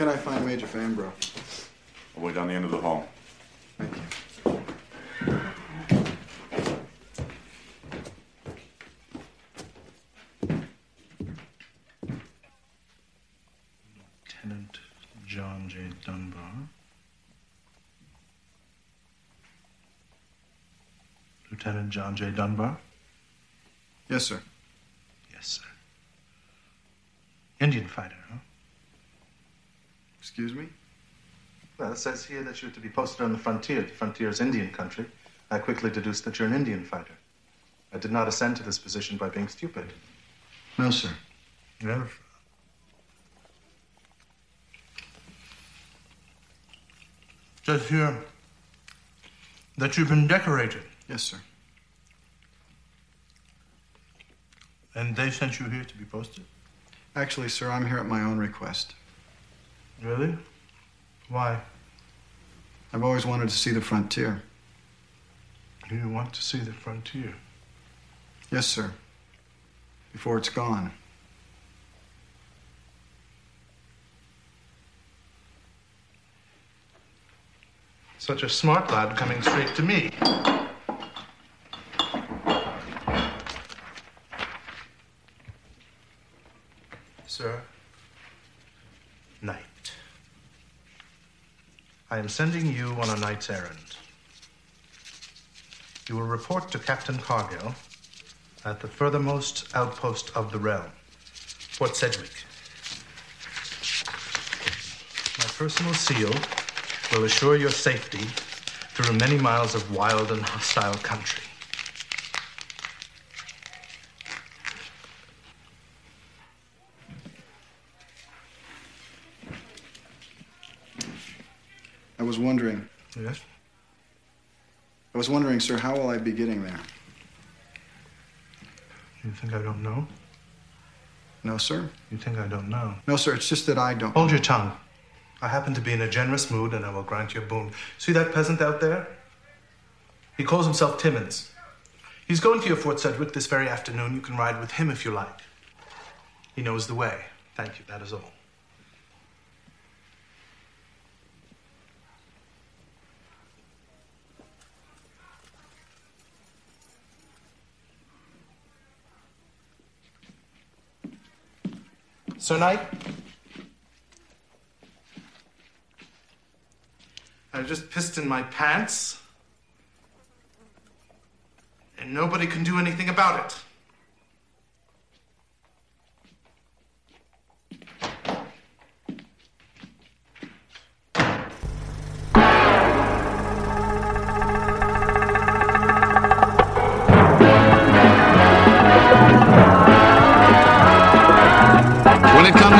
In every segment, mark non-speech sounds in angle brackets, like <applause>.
can I find Major Fambro? All the way down the end of the hall. Thank you. Lieutenant John J. Dunbar. Lieutenant John J. Dunbar? Yes, sir. Yes, sir. Indian fighter, huh? Excuse me? Well, it says here that you're to be posted on the frontier. The frontier is Indian country. I quickly deduced that you're an Indian fighter. I did not ascend to this position by being stupid. No, sir. Yes. Says here that you've been decorated, Yes, sir. and they sent you here to be posted. Actually, sir, I'm here at my own request. Really? Why? I've always wanted to see the frontier. You want to see the frontier? Yes, sir. Before it's gone. Such a smart lad coming straight to me. Sir, knight. I am sending you on a knight's errand. You will report to Captain Cargill at the furthermost outpost of the realm, Fort Sedgwick. My personal seal will assure your safety through many miles of wild and hostile country. I was wondering. Yes? I was wondering, sir, how will I be getting there? You think I don't know? No, sir. You think I don't know? No, sir. It's just that I don't. Hold your tongue. I happen to be in a generous mood and I will grant you a boon. See that peasant out there? He calls himself Timmins. He's going to your Fort Sedgwick this very afternoon. You can ride with him if you like. He knows the way. Thank you, that is all. Sir Knight? I just pissed in my pants. And nobody can do anything about it.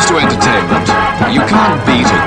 Comes to entertainment, you can't beat a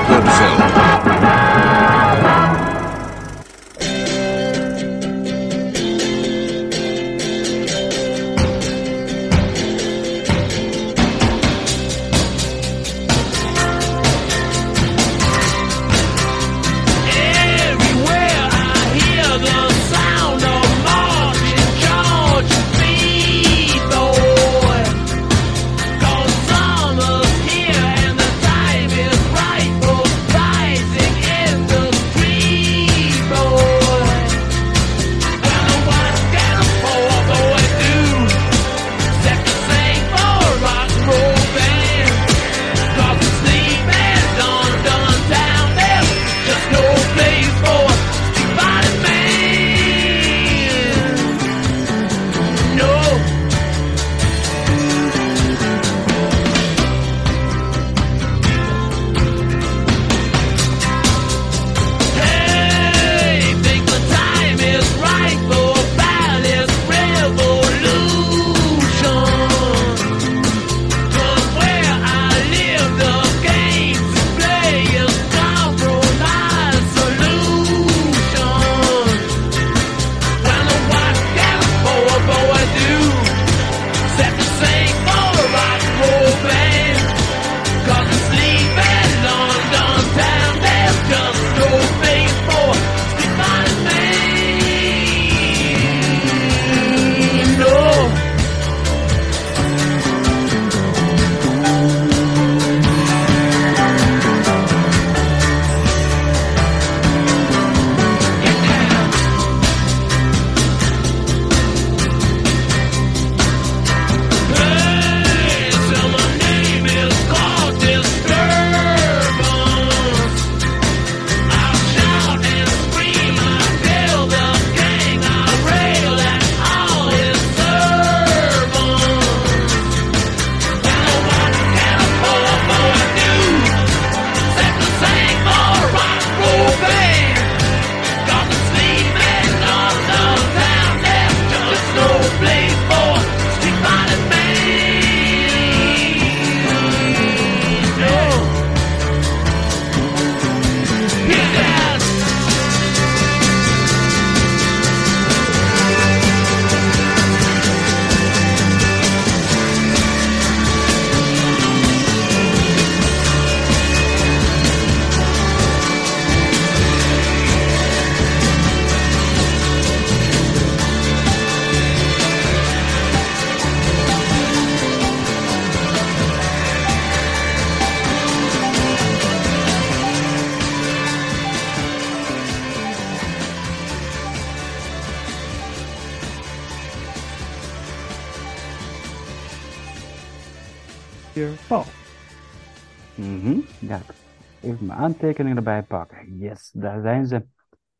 aantekeningen erbij pakken. Yes, daar zijn ze.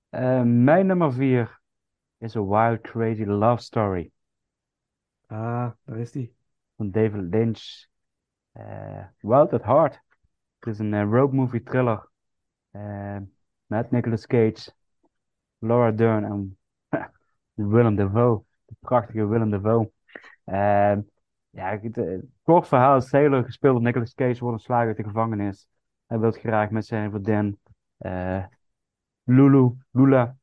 Eh, mijn nummer vier is A Wild Crazy Love Story Ah, daar is die. van David Lynch. Eh, Wild at Heart. Het is een eh, road movie thriller met Nicolas Cage, Laura Dern en <laughs> Willem Dafoe. De prachtige Willem Dafoe. Ja, het, kort verhaal. Sailor, gespeeld door Nicolas Cage, wordt ontslagen uit de gevangenis. Hij wil graag met zijn vriendin eh, Lulu, Lula.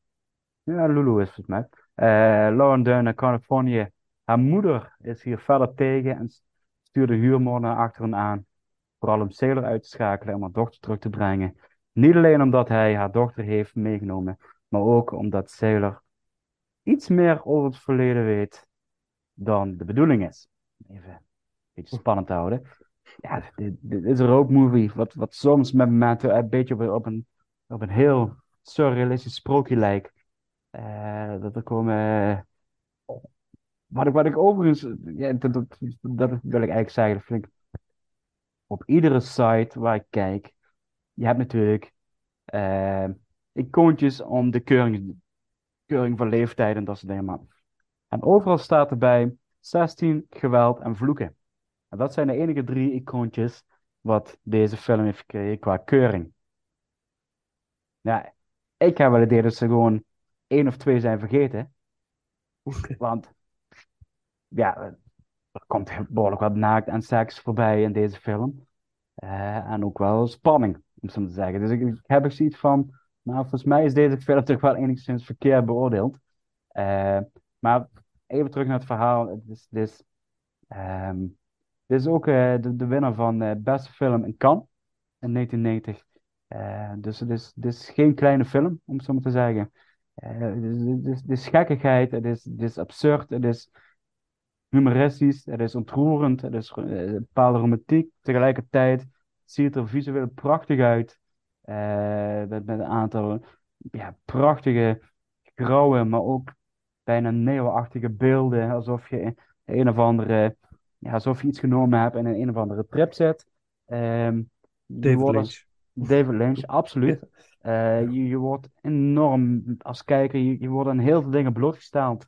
Ja, Lulu is het mij. Lauren Dern naar Californië. Haar moeder is hier verder tegen en stuurt de huurmoordenaar achter hen aan. Vooral om Sailor uit te schakelen en haar dochter terug te brengen. Niet alleen omdat hij haar dochter heeft meegenomen, maar ook omdat Sailor iets meer over het verleden weet dan de bedoeling is. Even beetje spannend te houden. Ja, dit, is een roadmovie, wat, wat soms met momenten een beetje op, een, op een heel surrealistisch sprookje lijkt. Eh, dat er komen. eh, wat ik, wat ik overigens. Ja, dat, dat, dat wil ik eigenlijk zeggen. Dat vind. Op iedere site waar ik kijk. Je hebt natuurlijk. eh icoontjes om de keuring, keuring van leeftijd en dat soort dingen. Maar, en overal staat erbij 16, geweld en vloeken. En dat zijn de enige drie icoontjes wat deze film heeft gekregen qua keuring. Ja, ik heb wel het idee dat ze gewoon één of twee zijn vergeten. Want ja, er komt behoorlijk wat naakt en seks voorbij in deze film. Eh, en ook wel spanning, om zo te zeggen. Dus ik, ik heb ook zoiets van, nou, volgens mij is deze film <laughs> toch wel enigszins verkeerd beoordeeld. Eh, maar even terug naar het verhaal. Het is, het is, ehm, dit is ook eh, de, winnaar van eh, beste film in Cannes in 1990. Eh, dus het is, geen kleine film, om het zo maar te zeggen. Het, is, het, is, gekkigheid, het is, is absurd, het is humoristisch, het is ontroerend, het is een bepaalde romantiek. Tegelijkertijd ziet het er visueel prachtig uit. met, met een aantal ja, prachtige grauwe, maar ook bijna neoachtige beelden. Alsof je een of andere, ja, alsof je iets genomen hebt en in een of andere trip zit. Ehm, je David wordt Lynch. David Lynch, absoluut. <laughs> Eh, je, je wordt enorm als kijker, je, je wordt aan heel veel dingen blootgesteld.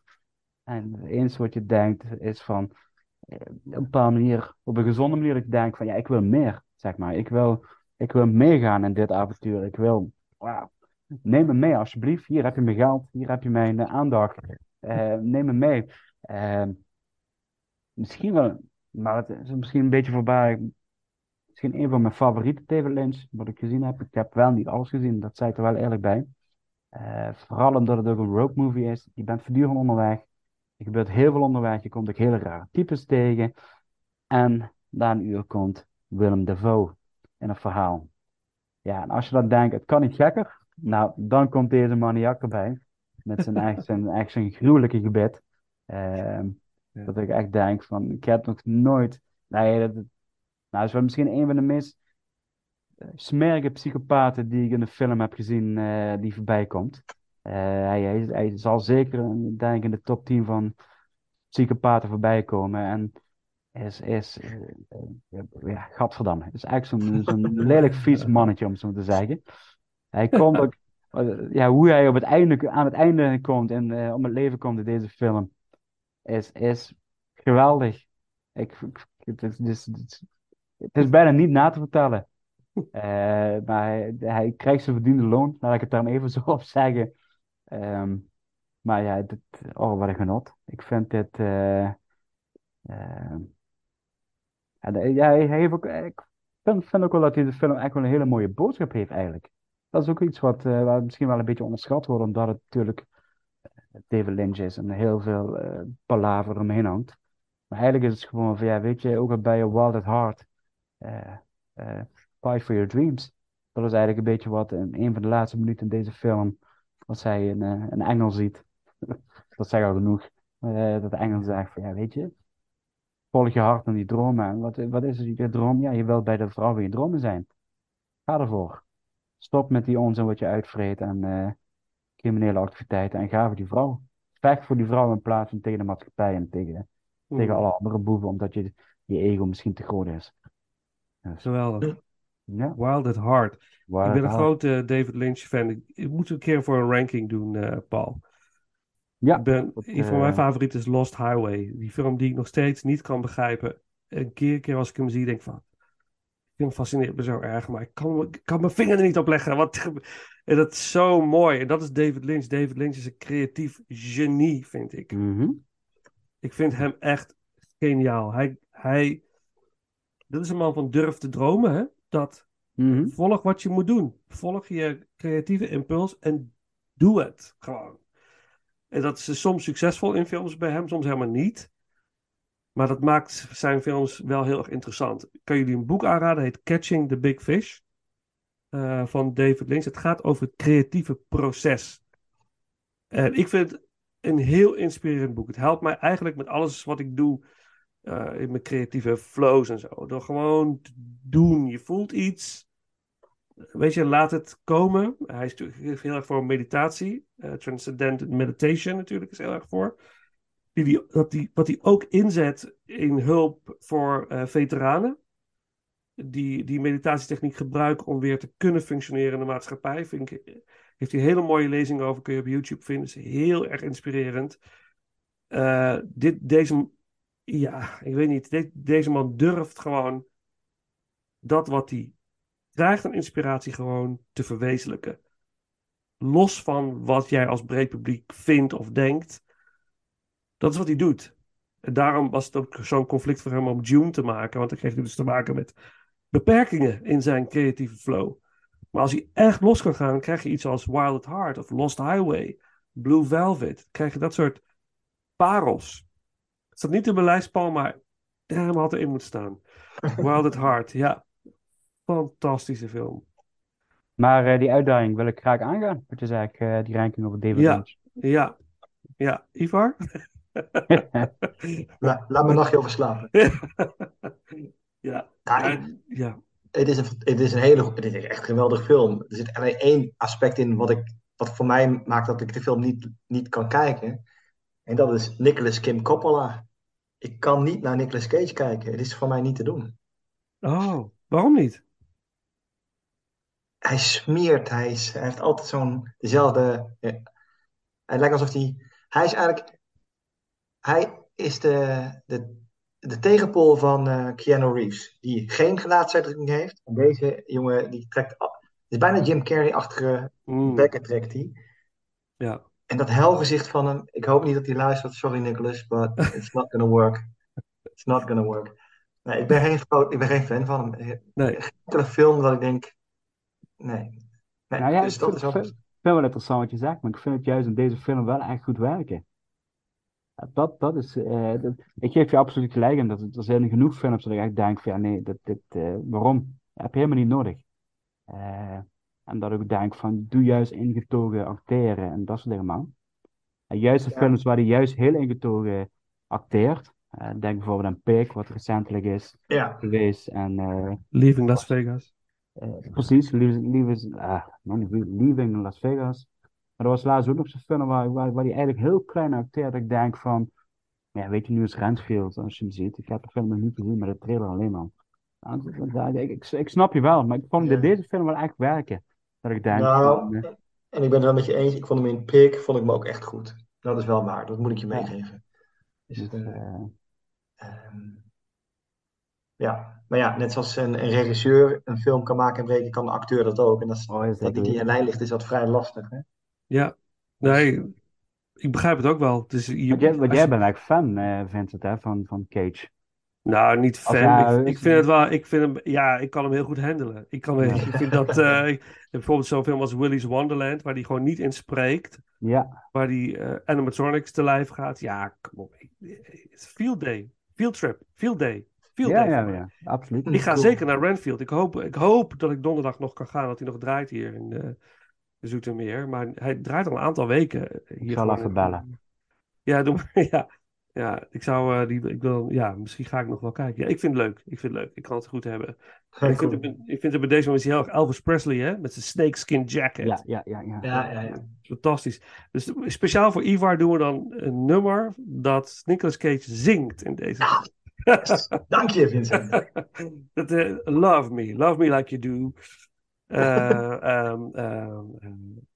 En het enige wat je denkt is van, eh, op een bepaalde manier, op een gezonde manier, dat je denkt van, ja, ik wil meer, zeg maar. Ik wil, ik wil meegaan in dit avontuur. Ik wil, wauw, neem me mee alsjeblieft. Hier heb je mijn geld, hier heb je mijn eh, aandacht. Neem me mee. Misschien wel, maar het is misschien een beetje voorbij. Misschien een van mijn favoriete Lynch, wat ik gezien heb. Ik heb wel niet alles gezien, dat zei ik er wel eerlijk bij. Eh, vooral omdat het ook een road movie is. Je bent voortdurend onderweg. Er gebeurt heel veel onderweg. Je komt ook hele rare types tegen. En na een uur komt Willem Dafoe in een verhaal. Ja, en als je dan denkt, het kan niet gekker. Nou, dan komt deze maniak erbij. Met zijn <laughs> echt zijn, echt zijn gruwelijke gebed. Ehm, Ja. Dat ik echt denk van, ik heb nog nooit... Nee, dat, nou, dat is wel misschien een van de meest eh, smerige psychopaten die ik in de film heb gezien, eh, die voorbij komt. Eh, hij, hij, hij zal zeker, denk ik, in de top 10 van psychopaten voorbij komen. En is, is ja, gadverdamme. is echt zo'n <laughs> lelijk vies mannetje, om het zo te zeggen. Hij komt ook, <laughs> ja, hoe hij op het einde, aan het einde komt en om het leven komt in deze film, is, is geweldig. Ik, ik- het, is, het, is, het is- het is bijna niet na te vertellen. <laughs> Eh, maar hij, hij krijgt zijn verdiende loon, laat ik het daar even <laughs> zo op zeggen. Ehm, maar ja, dit, oh, wat een genot. Ik vind dit. eh, ehm, ja, de- hij hij heeft ook, ik vind, vind ook wel dat deze film echt wel een hele mooie boodschap heeft, eigenlijk. Dat is ook iets wat, eh, wat misschien wel een beetje onderschat wordt, omdat het natuurlijk eh, David Lynch is en heel veel eh palaver hangt. Maar eigenlijk is het gewoon van, ja, weet je, ook bij je Wild at Heart, eh, eh, Fight for Your Dreams. Dat is eigenlijk een beetje wat in een van de laatste minuten in deze film, als hij een, een engel ziet. <laughs> Dat zegt al genoeg. dat de engel zegt van, ja, weet je, volg je hart naar die dromen. En wat, wat is je droom? Ja, je wilt bij de vrouw van je dromen zijn. Ga ervoor. Stop met die onzin wat je uitvreet en criminele activiteiten en ga voor die vrouw. Vecht voor die vrouw in plaats van tegen de maatschappij en tegen, tegen alle andere boeven, omdat je, je ego misschien te groot is. Dus, Geweldig. ja, Wild at Heart. Ik ben een grote David Lynch fan. Ik, moet een keer voor een ranking doen, eh, Paul. Ja, ik ben, dat, een van eh, mijn favorieten is Lost Highway. Die film die ik nog steeds niet kan begrijpen. Een keer, keer als ik hem zie, denk ik van... Film fascineert me zo erg, maar ik kan, ik kan mijn vinger er niet op leggen. Wat, en dat is zo mooi. En dat is David Lynch. David Lynch is een creatief genie, vind ik. mhm. Ik vind hem echt geniaal. Hij, hij... Dat is een man van durf te dromen, hè? Dat Mhm. Volg wat je moet doen. Volg je creatieve impuls en doe het gewoon. En dat is soms succesvol in films bij hem, soms helemaal niet. Maar dat maakt zijn films wel heel erg interessant. Ik kan jullie een boek aanraden, heet Catching the Big Fish. eh, van David Lynch. Het gaat over het creatieve proces. En ik vind het een heel inspirerend boek. Het helpt mij eigenlijk met alles wat ik doe eh, in mijn creatieve flows en zo. Door gewoon te doen. Je voelt iets. Weet je, laat het komen. Hij is natuurlijk heel erg voor meditatie. Eh, transcendent meditation natuurlijk is heel erg voor. Die, dat die, wat hij ook inzet in hulp voor eh, veteranen. Die die meditatietechniek gebruiken om weer te kunnen functioneren in de maatschappij. Vind ik, heeft hij hele mooie lezing over. Kun je op YouTube vinden. Is heel erg inspirerend. Eh, dit, deze, ja, ik weet niet. De- deze man durft gewoon dat wat hij krijgt aan inspiratie gewoon te verwezenlijken. Los van wat jij als breed publiek vindt of denkt. Dat is wat hij doet. En daarom was het ook zo'n conflict voor hem om June te maken. Want dan kreeg hij dus te maken met beperkingen in zijn creatieve flow. Maar als hij echt los kan gaan, krijg je iets als Wild at Heart of Lost Highway, Blue Velvet. Dan krijg je dat soort parels. Het staat niet in mijn lijst, Paul, maar hem had erin moeten staan. <laughs> Wild at Heart, ja. Fantastische film. Maar eh, die uitdaging wil ik graag aangaan. Wat je zei, eh, die ranking over David Ja. Lynch. Ja, ja. Ivar? La- laat me een nachtje over slapen. <laughs> ja. Ja, Ja, ja. het, is een, het is een hele, het is echt een geweldig film. Er zit alleen één aspect in wat, ik, wat voor mij maakt dat ik de film niet, niet kan kijken. En dat is Nicolas Kim Coppola. Ik kan niet naar Nicolas Cage kijken. Het is voor mij niet te doen. Oh, waarom niet? Hij smeert, hij, is, hij heeft altijd zo'n dezelfde. eh, het lijkt alsof hij. Hij is eigenlijk. Hij is de, de, de tegenpool van eh, Keanu Reeves, die geen gelaatsuitdrukking heeft. En deze jongen die trekt. af- Het is bijna Jim Carrey-achtige Mm, bekken trekt hij. ja. En dat helgezicht van hem. Ik hoop niet dat hij luistert. Sorry, Nicholas, but it's not gonna work. It's not gonna work. Nee, ik ben geen, groot- ik ben geen fan van hem. Geen Nee. enkele film dat ik denk. Nee. nee Nou ja, dus ik dat vind, is vind, vind wel interessant wat je zegt, maar ik vind het juist in deze film wel echt goed werken. Ja, Dat, dat is, eh, dat- ik geef je absoluut gelijk in. Dat, er zijn genoeg films dat ik echt denk van ja, nee, dit, dit, eh, waarom? heb je helemaal niet nodig. Eh, en dat ik denk van, doe juist ingetogen acteren en dat soort dingen, man. En juist de Ja. films waar hij juist heel ingetogen acteert, eh, denk bijvoorbeeld aan Pig, wat recentelijk is Ja. geweest, en eh, Leaving Las Vegas. eh, precies, Leaving, Leaving, Leaving Las Vegas. Maar er was laatst ook nog zo'n film waar, waar, waar hij eigenlijk heel klein acteert. Dat ik denk van, ja, weet je, nu is Renfield, als je hem ziet. Ik heb de film nog niet gezien, maar de trailer alleen maar. Ik, ik, ik snap je wel, maar ik vond Ja. deze film wel echt werken. Dat ik denk Nou, van, eh, en ik ben het wel met je eens. Ik vond hem in Pig, vond ik me ook echt goed. Dat is wel waar. Dat moet ik je meegeven. Dus, dus, eh, eh, ehm, ja, maar ja, net zoals een, een regisseur een film kan maken en breken, kan de acteur dat ook. En dat, is, oh, dat dat niet in lijn ligt, is dat vrij lastig. Hè? Ja. Nee, ik begrijp het ook wel. Het is, je, Want jij, want jij je- bent eigenlijk fan, eh, Vincent, hè, van, van Cage. Nou, niet fan. ja, ik, vind het wel, ik vind hem, ja, ik kan hem heel goed handelen. Ik kan, ik vind dat, eh, bijvoorbeeld zo'n film als Willy's Wonderland, waar die gewoon niet in spreekt, Ja, waar die eh, animatronics te lijf gaat. Ja, kom op. Het is field day, field trip, field day, field ja, day. ja, mij. ja, absoluut. Ik ga Cool. zeker naar Renfield. Ik hoop, ik hoop dat ik donderdag nog kan gaan, dat hij nog draait hier in Zoetermeer. Maar hij draait al een aantal weken hier. Ik zal even bellen. Ja, doe maar. <laughs> Ja, ja ik zou eh, die, ik wil, ja, misschien ga ik nog wel kijken. Ja, ik vind het leuk. Ik vind het leuk. Ik kan het goed hebben. En ik, vind het, ik vind het bij deze man is hij heel erg Elvis Presley, hè? Met zijn snakeskin jacket. Ja, ja, ja, ja. Ja, ja, ja. Fantastisch. Dus speciaal voor Ivar doen we dan een nummer dat Nicolas Cage zingt in deze. <laughs> Dank je, Vincent. Dat, eh, love me, love me like you do. Eh, ehm, ehm, ehm,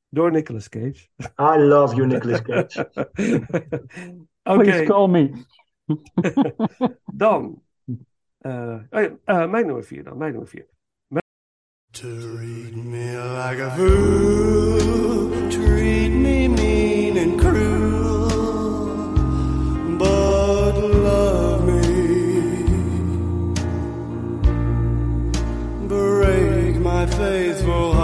door Nicolas Cage. I love you, Nicolas Cage. <laughs> Please call me. <laughs> dan. eh, oh ja, eh, mijn nummer vier dan, mijn nummer vier. Treat me like a fool, faithful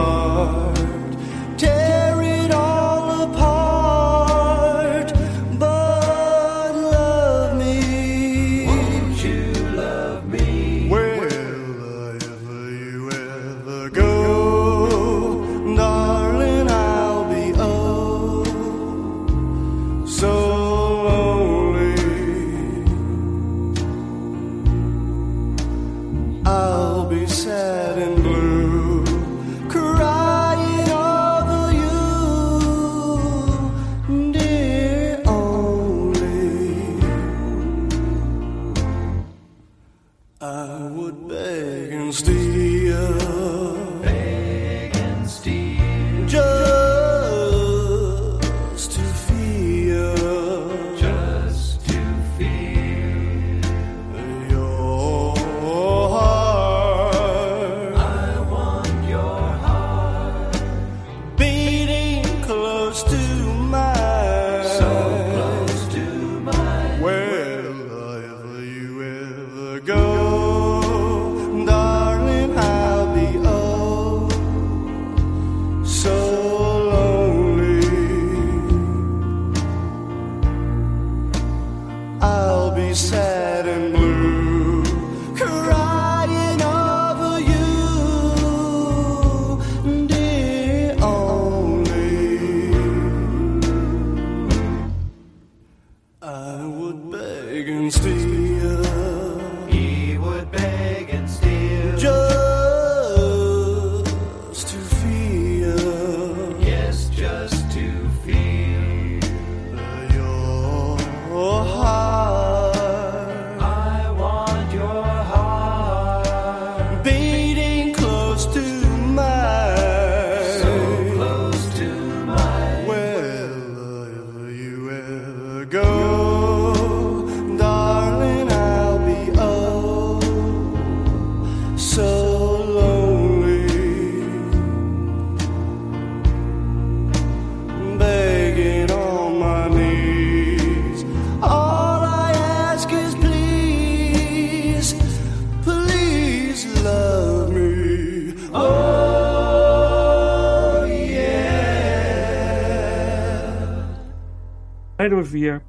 nummer vier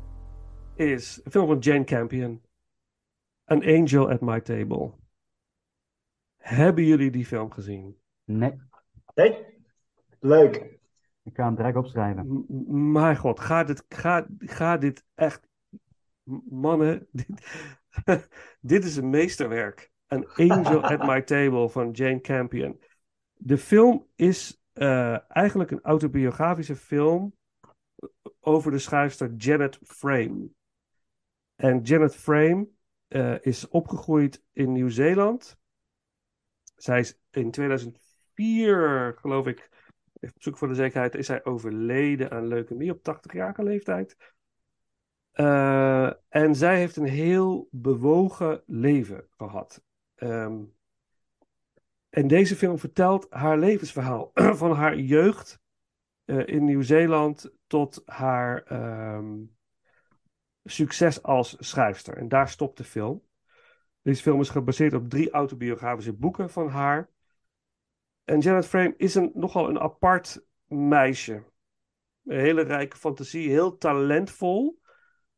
is een film van Jane Campion. An Angel at My Table. Hebben jullie die film gezien? Nee, Nee? Leuk. ik ga hem direct opschrijven. M- mijn god, ga dit, ga, ga dit echt... Mannen, <laughs> dit, <laughs> dit is een meesterwerk. An Angel at My <laughs> Table van Jane Campion. De film is eh, eigenlijk een autobiografische film over de schrijfster Janet Frame. En Janet Frame eh, is opgegroeid in Nieuw-Zeeland. Zij is in 2004, geloof ik, op zoek voor de zekerheid, is zij overleden aan leukemie op 80-jarige leeftijd. Eh, en zij heeft een heel bewogen leven gehad. Ehm, en deze film vertelt haar levensverhaal <clears throat> van haar jeugd eh, in Nieuw-Zeeland tot haar ehm, succes als schrijfster. En daar stopt de film. Deze film is gebaseerd op drie autobiografische boeken van haar. En Janet Frame is een, nogal een apart meisje. Een hele rijke fantasie, heel talentvol.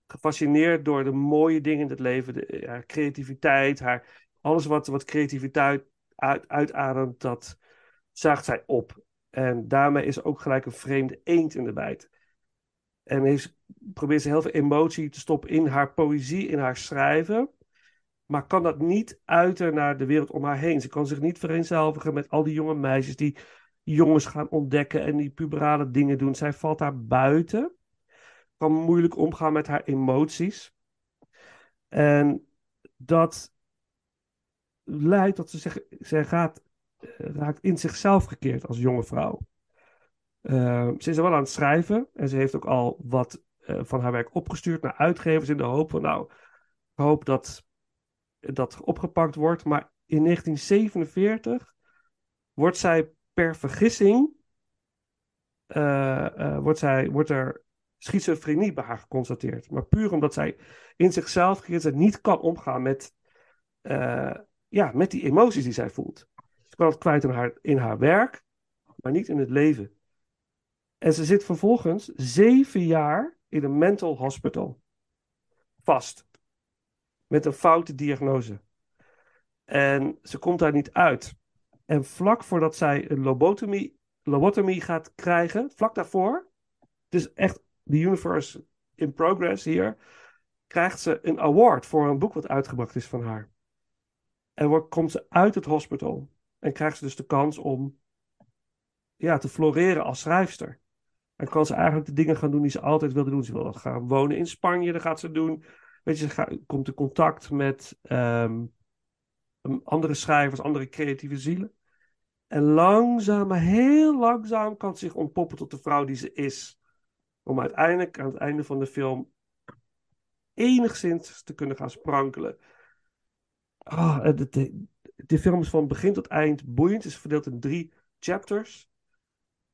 Gefascineerd door de mooie dingen in het leven, de, haar creativiteit, haar, alles wat, wat creativiteit uit, uitademt, dat zaagt zij op. En daarmee is ook gelijk een vreemde eend in de bijt. En probeert ze heel veel emotie te stoppen in haar poëzie, in haar schrijven. Maar kan dat niet uiten naar de wereld om haar heen. Ze kan zich niet vereenzelvigen met al die jonge meisjes die jongens gaan ontdekken en die puberale dingen doen. Zij valt daar buiten. Kan moeilijk omgaan met haar emoties. En dat leidt tot ze zich, zij gaat, eh, raakt in zichzelf gekeerd als jonge vrouw. Eh, ze is er wel aan het schrijven en ze heeft ook al wat eh, van haar werk opgestuurd naar uitgevers in de hoop van, nou, hoop dat dat opgepakt wordt. Maar in 1947 wordt zij per vergissing, eh, eh, wordt, zij, wordt er schizofrenie bij haar geconstateerd. Maar puur omdat zij in zichzelf en niet kan omgaan met, ja, met die emoties die zij voelt. Ze kan het kwijt in haar, in haar werk, maar niet in het leven. En ze zit vervolgens zeven jaar in een mental hospital. Vast. Met een foute diagnose. En ze komt daar niet uit. En vlak voordat zij een lobotomie, lobotomie gaat krijgen, vlak daarvoor, is echt the universe in progress hier, krijgt ze een award voor een boek wat uitgebracht is van haar. En wordt, komt ze uit het hospital en krijgt ze dus de kans om ja, te floreren als schrijfster. En kan ze eigenlijk de dingen gaan doen die ze altijd wilde doen. Ze wil gaan wonen in Spanje, dat gaat ze doen. Weet je, ze gaat, komt in contact met ehm, andere schrijvers, andere creatieve zielen. En langzaam, heel langzaam kan ze zich ontpoppen tot de vrouw die ze is. Om uiteindelijk aan het einde van de film enigszins te kunnen gaan sprankelen. Oh, de, de, de film is van begin tot eind boeiend. Het is verdeeld in drie chapters.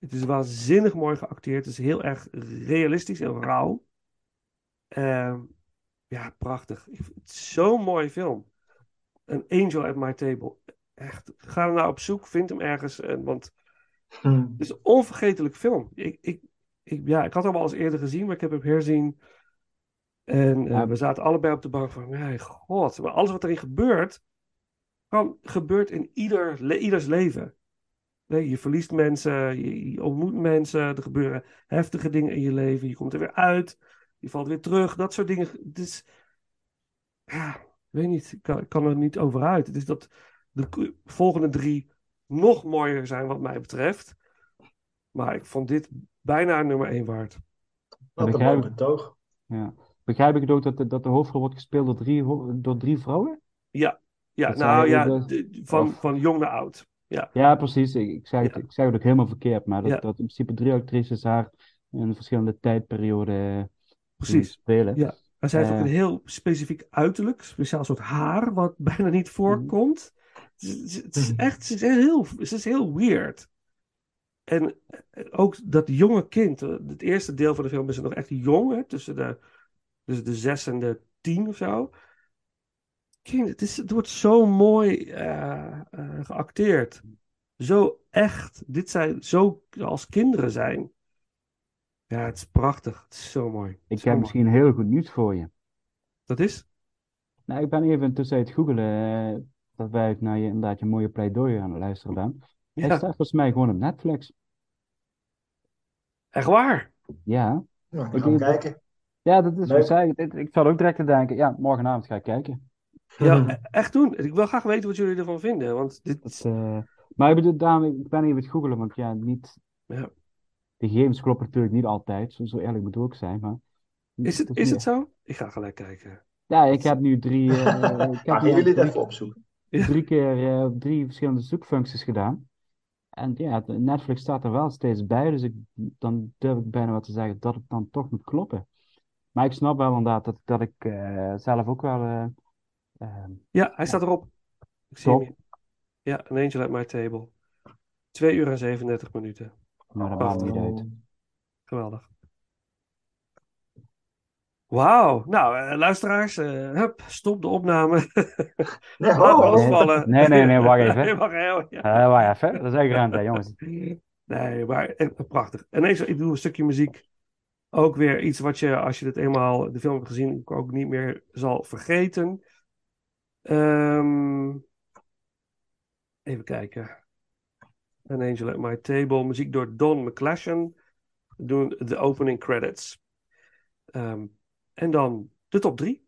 Het is waanzinnig mooi geacteerd. Het is heel erg realistisch en rauw. Uh, ja, prachtig. Zo'n mooie film. An Angel at My Table. Echt, ga er nou op zoek. Vind hem ergens. Want Hmm. het is een onvergetelijk film. Ik, ik, ik, ja, ik had hem al eens eerder gezien, maar ik heb hem herzien. En uh, we zaten allebei op de bank van, mijn god. Maar alles wat erin gebeurt, kan, gebeurt in ieder, le ieders leven. Nee, je verliest mensen, je, je, ontmoet mensen, er gebeuren heftige dingen in je leven, je komt er weer uit, je valt weer terug, dat soort dingen. Het is, ja, ik weet niet, ik kan, er niet over uit. Het is dat de volgende drie nog mooier zijn wat mij betreft. Maar ik vond dit bijna nummer één waard. Wat een mooi betoog. Ja. Begrijp ik het ook dat de, dat de hoofdrol wordt gespeeld door drie, door drie vrouwen? Ja, ja Dat nou ja, de- van, of- van jong naar oud. Ja, Ja, precies. Ik, ik, zeg het, Ja. ik zeg het ook helemaal verkeerd, maar dat, Ja. dat in principe drie actrices haar in verschillende tijdperioden zien precies. spelen. Ja. En zij heeft ook Eh. een heel specifiek uiterlijk, speciaal soort haar, wat <laughs> bijna niet voorkomt. Het is, het is echt, het is heel, het is heel weird. En eh, ook dat jonge kind, eh, het eerste deel van de film is nog echt jong, hè, tussen de, tussen de zes en de tien of zo. Kind, het, is, het wordt zo mooi eh, eh, geacteerd. Zo echt. Dit zijn zo als kinderen zijn. Ja, het is prachtig. Het is zo mooi. Ik Zo heb mooi. misschien heel goed nieuws voor je. Dat is? Nou, ik ben even tussen het googelen, eh, dat wij naar je, inderdaad je mooie pleidooi aan het luisteren. Hij Ja, staat volgens mij gewoon op Netflix. echt waar. Ja, Nou, Ik we gaan denk dat- kijken. ja dat is wat zei ik. Ik, ik zat ook direct te denken, ja, morgenavond ga ik kijken. Ja, <laughs> echt doen. Ik wil graag weten wat jullie ervan vinden. Want dit, Dat, eh, maar ik bedoel, daarom, ik ben even het googelen, want ja, niet, Ja. de gegevens kloppen natuurlijk niet altijd, zo, zo eerlijk moet ik ook zijn, maar... is, het, is het zo? Ik ga gelijk kijken. Ja, ik heb nu drie, eh, <laughs> ik heb jullie even opzoeken? drie keer eh, drie verschillende zoekfuncties gedaan. En ja, de- Netflix staat er wel steeds bij, dus ik, dan durf ik bijna wel te zeggen dat het dan toch moet kloppen. Maar ik snap wel inderdaad dat, dat ik eh, zelf ook wel. Eh, eh, Ja, hij staat erop. Ik zie hem. Ja, An Angel at My Table. 2 uur en 37 minuten. nou, dat maakt niet uit. Geweldig. Wauw. Nou, eh, luisteraars, eh, hup, stop de opname. Nee, <laughs> Laat ho. vallen. Nee, nee, nee, wacht even. <laughs> Nee, wacht even. Ja. Eh, wacht even, dat is echt ruimte, jongens. Nee, maar echt prachtig. En eens, ik doe een stukje muziek. Ook weer iets wat je, als je het eenmaal de film hebt gezien, ook niet meer zal vergeten. Ehm, even kijken. An Angel at My Table. Muziek door Don McClashen. Doen de opening credits. Ehm, en dan de top drie.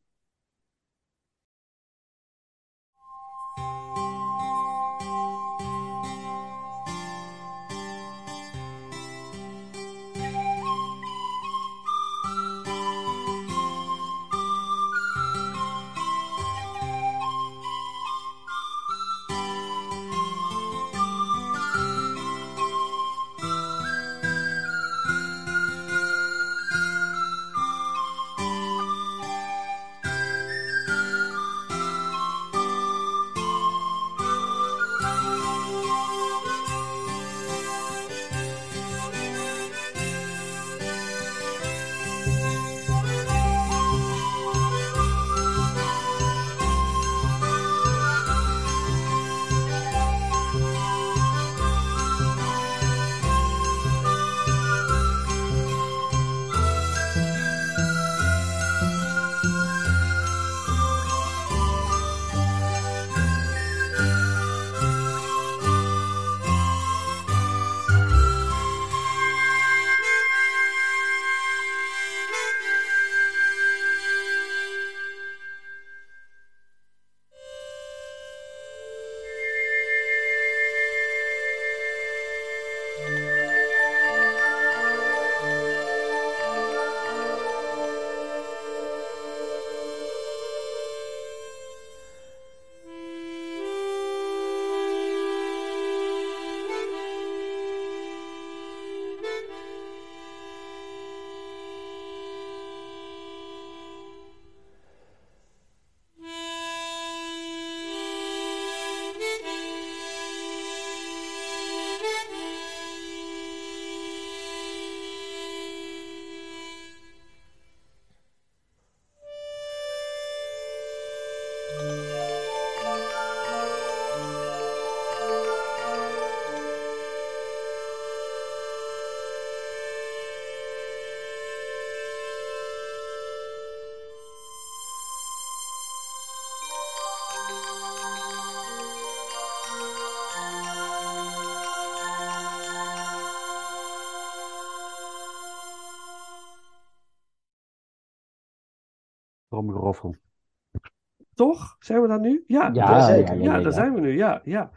Toch? Zijn we daar nu? Ja, Ja, daar, zeker. ja, ja, ja, daar ja. zijn we nu. Ja, ja.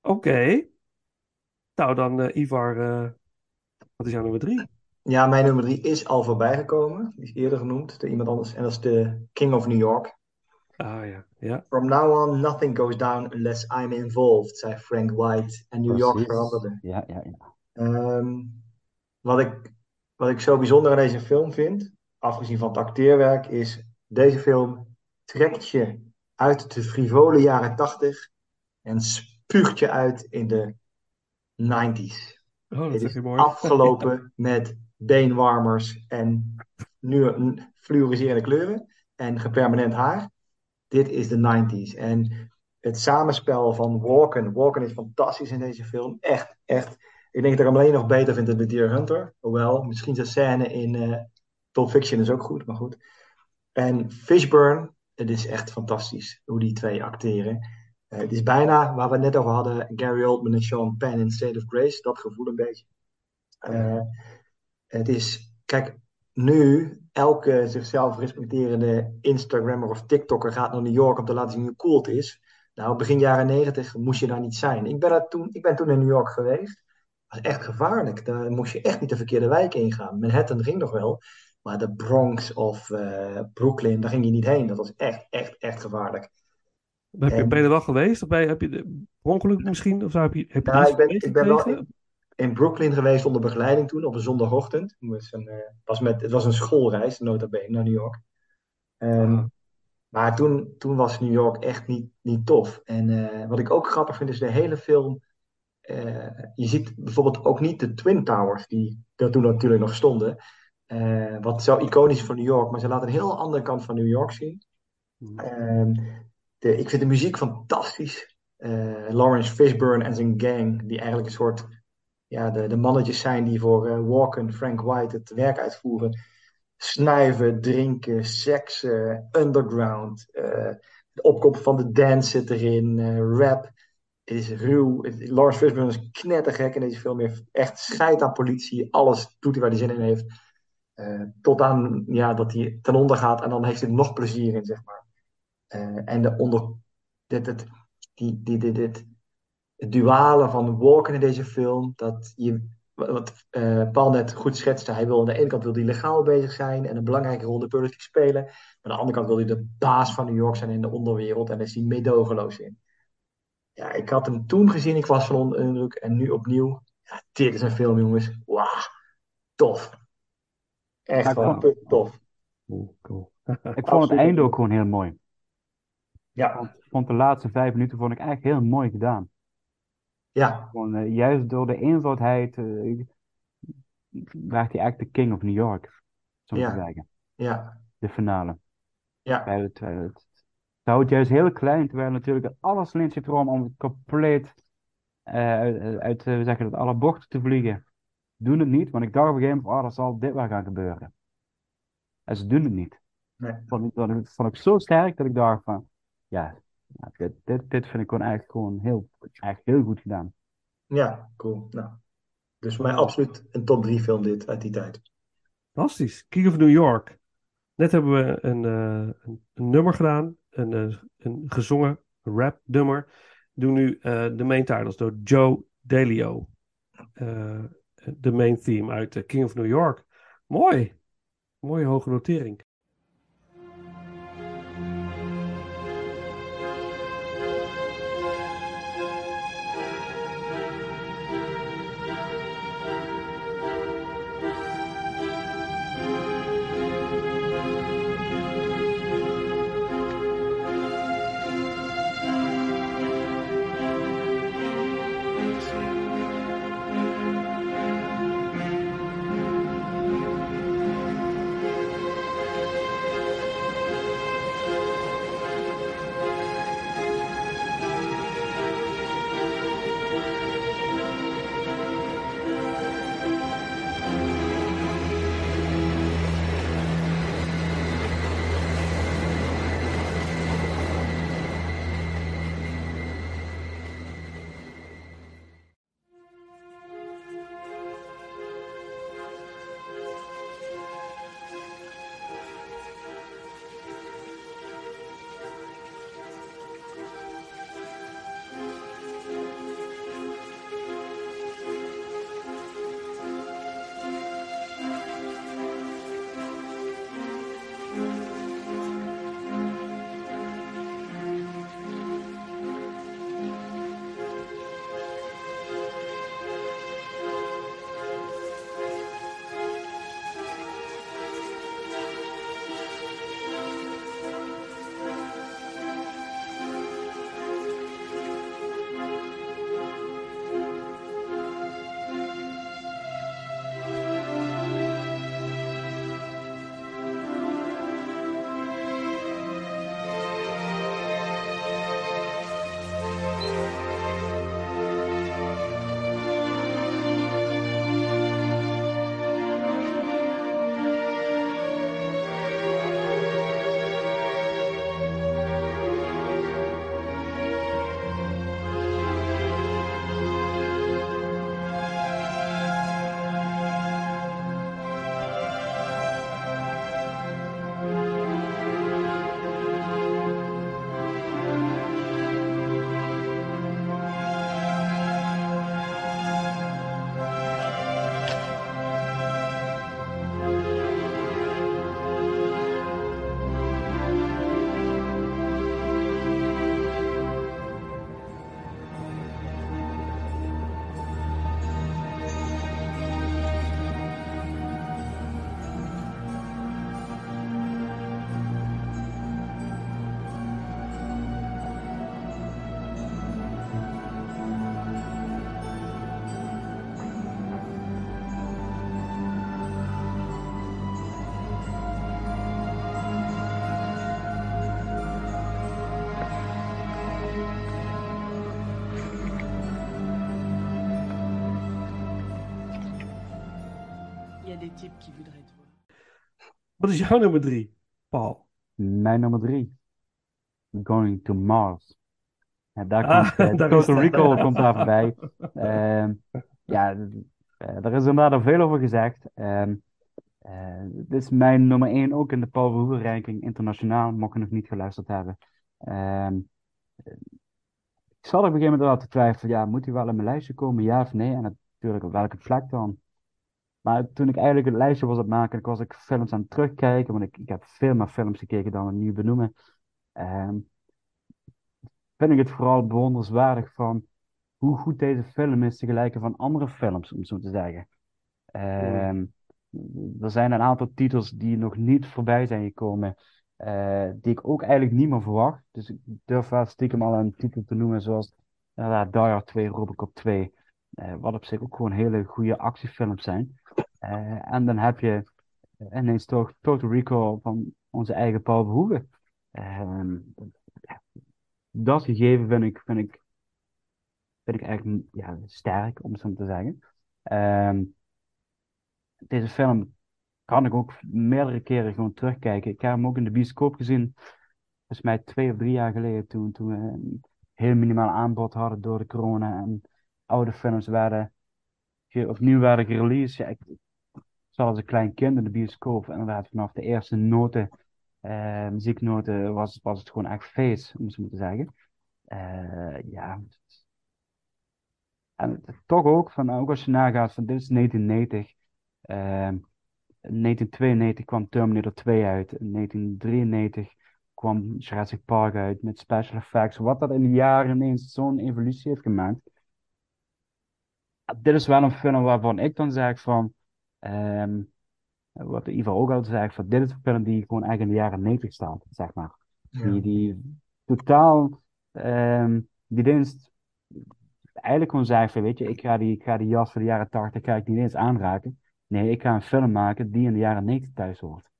Oké. Nou, dan eh, Ivar, eh, wat is jouw nummer drie? Ja, mijn nummer drie is al voorbij gekomen. Die is eerder genoemd door iemand anders. En dat is de King of New York. Ah ja, ja. From now on, nothing goes down unless I'm involved, zei Frank White. En New York veranderde. Ja, ja, ja. Ehm, wat ik, wat ik zo bijzonder aan deze film vind, afgezien van het acteerwerk, is deze film trekt je uit de frivole jaren 80 en spuugt je uit in de 90s. Oh, dat Het is mooi. afgelopen <laughs> met beenwarmers en nu fluoriserende kleuren en gepermanent haar. Dit is de 90s. En het samenspel van Walken. Walken is fantastisch in deze film. Echt, echt. Ik denk dat ik hem alleen nog beter vind dan The Deer Hunter. Hoewel, misschien zijn scène in eh Pulp Fiction is ook goed, maar goed. En Fishburne, het is echt fantastisch hoe die twee acteren. Eh, het is bijna, waar we het net over hadden, Gary Oldman en Sean Penn in State of Grace. Dat gevoel een beetje. Eh, het is, kijk, nu elke zichzelf respecterende Instagrammer of TikToker gaat naar New York om te laten zien hoe cool het is. Nou, begin jaren negentig moest je daar niet zijn. Ik ben, toen, ik ben toen in New York geweest. Dat was echt gevaarlijk. Daar moest je echt niet de verkeerde wijk ingaan. Manhattan ging nog wel. Maar de Bronx of eh, Brooklyn, daar ging je niet heen. Dat was echt, echt, echt gevaarlijk. Heb je, En- ben je er wel geweest? Of ben je, heb je de, ongeluk misschien? Of heb je, heb je Nou, ik ben, ik ben wel in, in Brooklyn geweest onder begeleiding toen, op een zondagochtend. Het was een, eh, was met, het was een schoolreis, nota bene, naar New York. Ehm, Ah. Maar toen, toen was New York echt niet, niet tof. En eh, wat ik ook grappig vind, is de hele film. je ziet bijvoorbeeld ook niet de Twin Towers, die er toen natuurlijk nog stonden. Eh, wat zo iconisch is voor New York, maar ze laten een heel andere kant van New York zien. Ehm, de, ik vind de muziek fantastisch. Eh, Lawrence Fishburne en zijn gang, die eigenlijk een soort ja, de, de mannetjes zijn die voor eh, Walken, Frank White het werk uitvoeren. Snuiven, drinken, seks, eh, underground. de opkomst van de dance zit erin, rap. Het is ruw. Lawrence Fishburne is knettergek in deze film. Heeft echt scheid aan politie. Alles doet hij waar hij zin in heeft. Eh, tot aan ja, dat hij ten onder gaat en dan heeft hij nog plezier in, zeg maar. Eh, en de onder, dit, dit, die, die, dit, het duale van Walken in deze film, dat je, wat eh, Paul net goed schetste, hij wil aan de ene kant wil hij legaal bezig zijn en een belangrijke rol in de politiek spelen, maar aan de andere kant wil hij de baas van New York zijn in de onderwereld en daar is hij meedogenloos in. Ja, ik had hem toen gezien, ik was van onder de indruk en nu opnieuw. Ja, dit is een film, jongens. Wauw, tof. Echt Ja, gewoon tof. Cool, cool. <laughs> Ik vond het einde ook gewoon heel mooi. Ja, Ik vond de laatste vijf minuten vond ik eigenlijk heel mooi gedaan. ja, Gewoon, eh, juist door de eenvoudheid eh, werd hij eigenlijk de king of New York, zo Ja. te zeggen. ja, De finale. ja, Terwijl het, terwijl het, houdt juist heel klein, terwijl natuurlijk alles erin zit erom om het compleet eh, uit, uit eh, hoe zeg je dat, alle bochten te vliegen. Doen het niet, want ik dacht op een gegeven moment, oh, dan zal dit wel gaan gebeuren. En ze doen het niet. nee, vond, ik- dat vond ik zo sterk dat ik dacht van, ja, dit, dit, dit vind ik gewoon eigenlijk gewoon heel, eigenlijk heel goed gedaan. ja, cool. Nou, dus voor mij absoluut een top 3 film dit uit die tijd. Fantastisch. King of New York. Net hebben we een, eh, een, een nummer gedaan. Een, eh, een gezongen rap nummer. Doen nu eh, de main titles door Joe Delio. De main theme uit eh, King of New York. Mooi. Mooie hoge notering. Des types qui voudraient te voir. Wat is jouw nummer drie, Paul? Mijn nummer drie. Going to Mars. Ja, daar Ah, komt eh, <laughs> daar komt daar voorbij. Ehm, ja, eh, er is inderdaad al veel over gezegd. Ehm, eh, dit is mijn nummer één ook in de Paul Verhoeven ranking internationaal, mocht je nog niet geluisterd hebben. Ehm, eh, ik zat op een gegeven moment wel te twijfelen, ja, moet hij wel in mijn lijstje komen, ja of nee? En natuurlijk op welke plek dan? Maar toen ik eigenlijk het lijstje was aan het maken, was ik films aan het terugkijken, want ik, ik heb veel meer films gekeken dan we nu benoemen. Ehm, vind ik het vooral bewonderenswaardig van hoe goed deze film is te gelijken van andere films, om zo te zeggen. Ehm, er zijn een aantal titels die nog niet voorbij zijn gekomen, eh, die ik ook eigenlijk niet meer verwacht. Dus ik durf wel stiekem al een titel te noemen, zoals inderdaad Hard 2, Robocop 2, eh, wat op zich ook gewoon hele goede actiefilms zijn. Eh, en dan heb je ineens toch Total Recall van onze eigen Paul Verhoeven. Ehm, dat gegeven vind ik, vind ik, vind ik eigenlijk ja, sterk, om het zo te zeggen. Ehm, deze film kan ik ook meerdere keren gewoon terugkijken. Ik heb hem ook in de bioscoop gezien, volgens mij twee of drie jaar geleden, toen, toen we een heel minimaal aanbod hadden door de corona en oude films werden ge- opnieuw werden gereleased. Ja, ik, zat als een klein kind in de bioscoop, inderdaad vanaf de eerste noten, eh, muzieknoten, was, was het gewoon echt feest, om maar te zeggen. Eh, ja, en toch ook, van, ook als je nagaat van dit is 1990. ehm 1992 kwam Terminator 2 uit. In 1993 kwam Jurassic Park uit met special effects. Wat dat in de jaren ineens zo'n evolutie heeft gemaakt. Dit is wel een film waarvan ik dan zeg van. ehm, wat Ivar ook altijd zei, van dit is een film die gewoon eigenlijk in de jaren 90 staat, zeg maar. Die, die totaal, ehm, die dienst eigenlijk gewoon zei van, weet je, ik ga die, ik ga die jas van de jaren 80 ga ik niet eens aanraken. Nee, ik ga een film maken die in de jaren 90 thuis hoort.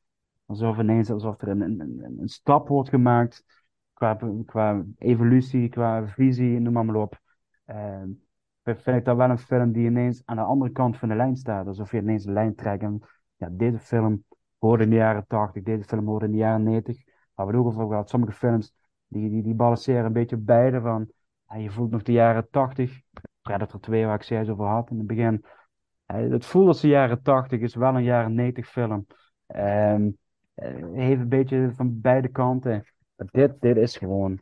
Alsof ineens, alsof er een, een, een, stap wordt gemaakt qua, qua evolutie, qua visie, noem maar, maar op. Ehm, vind ik dat wel een film die ineens aan de andere kant van de lijn staat. Alsof je ineens een lijn trekt en ja, deze film hoorde in de jaren 80, deze film hoorde in de jaren 90. Waar we het ook over gehad, sommige films die, die, die balanceren een beetje beide van, ja, je voelt nog de jaren 80, Predator 2 waar ik zojuist over had in het begin. Het voelt als de jaren 80, is wel een jaren 90 film. Ehm eh, heeft een beetje van beide kanten. Maar dit, dit is gewoon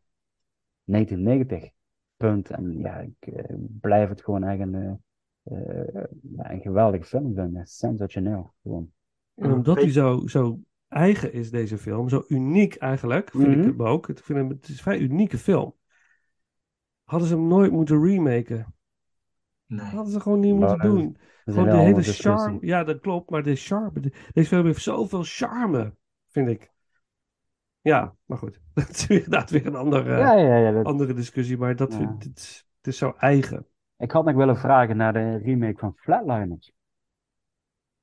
1990. Punt. En ja, ik eh, blijf het gewoon echt een, eh, eh, een geweldige film vinden. Sensationeel. Gewoon. En omdat hij zo, zo eigen is, deze film, zo uniek eigenlijk, vind ik Mhm. hem ook. Ik vind hem, het is een vrij unieke film. Hadden ze hem nooit moeten remaken. Nee. Hadden ze gewoon niet moeten doen. Gewoon de hele charme. Ja, dat klopt, maar de charme. de- deze film heeft zoveel charme, vind ik. Ja, maar goed. <laughs> Dat is weer- inderdaad weer een andere, Ja, ja, ja. dat- andere discussie, maar dat Ja. vind, het, is, het is zo eigen. Ik had nog willen vragen naar de remake van Flatliners.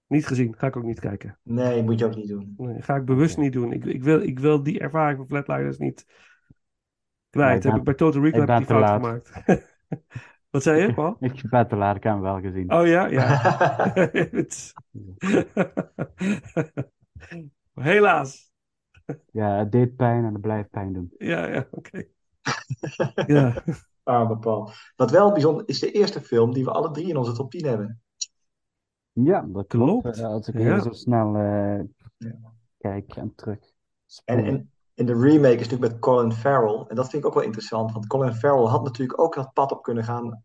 Niet gezien, ga ik ook niet kijken. Nee, moet je ook niet doen. Nee, ga ik bewust niet doen. Ik, ik, wil, ik wil die ervaring van Flatliners niet kwijt. Ben- heb ik bij Total Recall heb ik die fout laat. gemaakt. <laughs> Wat zei je, Paul? <laughs> Ik ben te laat, ik heb hem wel gezien. Oh ja, ja. Helaas. Ja, het deed pijn en het blijft pijn doen. Ja, ja, oké. <laughs> Ja. Arme Paul. Wat wel bijzonder is de eerste film die we alle drie in onze top 10 hebben. Ja, dat klopt. Klopt. Eh, Als ik Ja. even zo snel eh, Ja. kijk en terug. En, en, en de remake is natuurlijk met Colin Farrell. En dat vind ik ook wel interessant, want Colin Farrell had natuurlijk ook dat pad op kunnen gaan.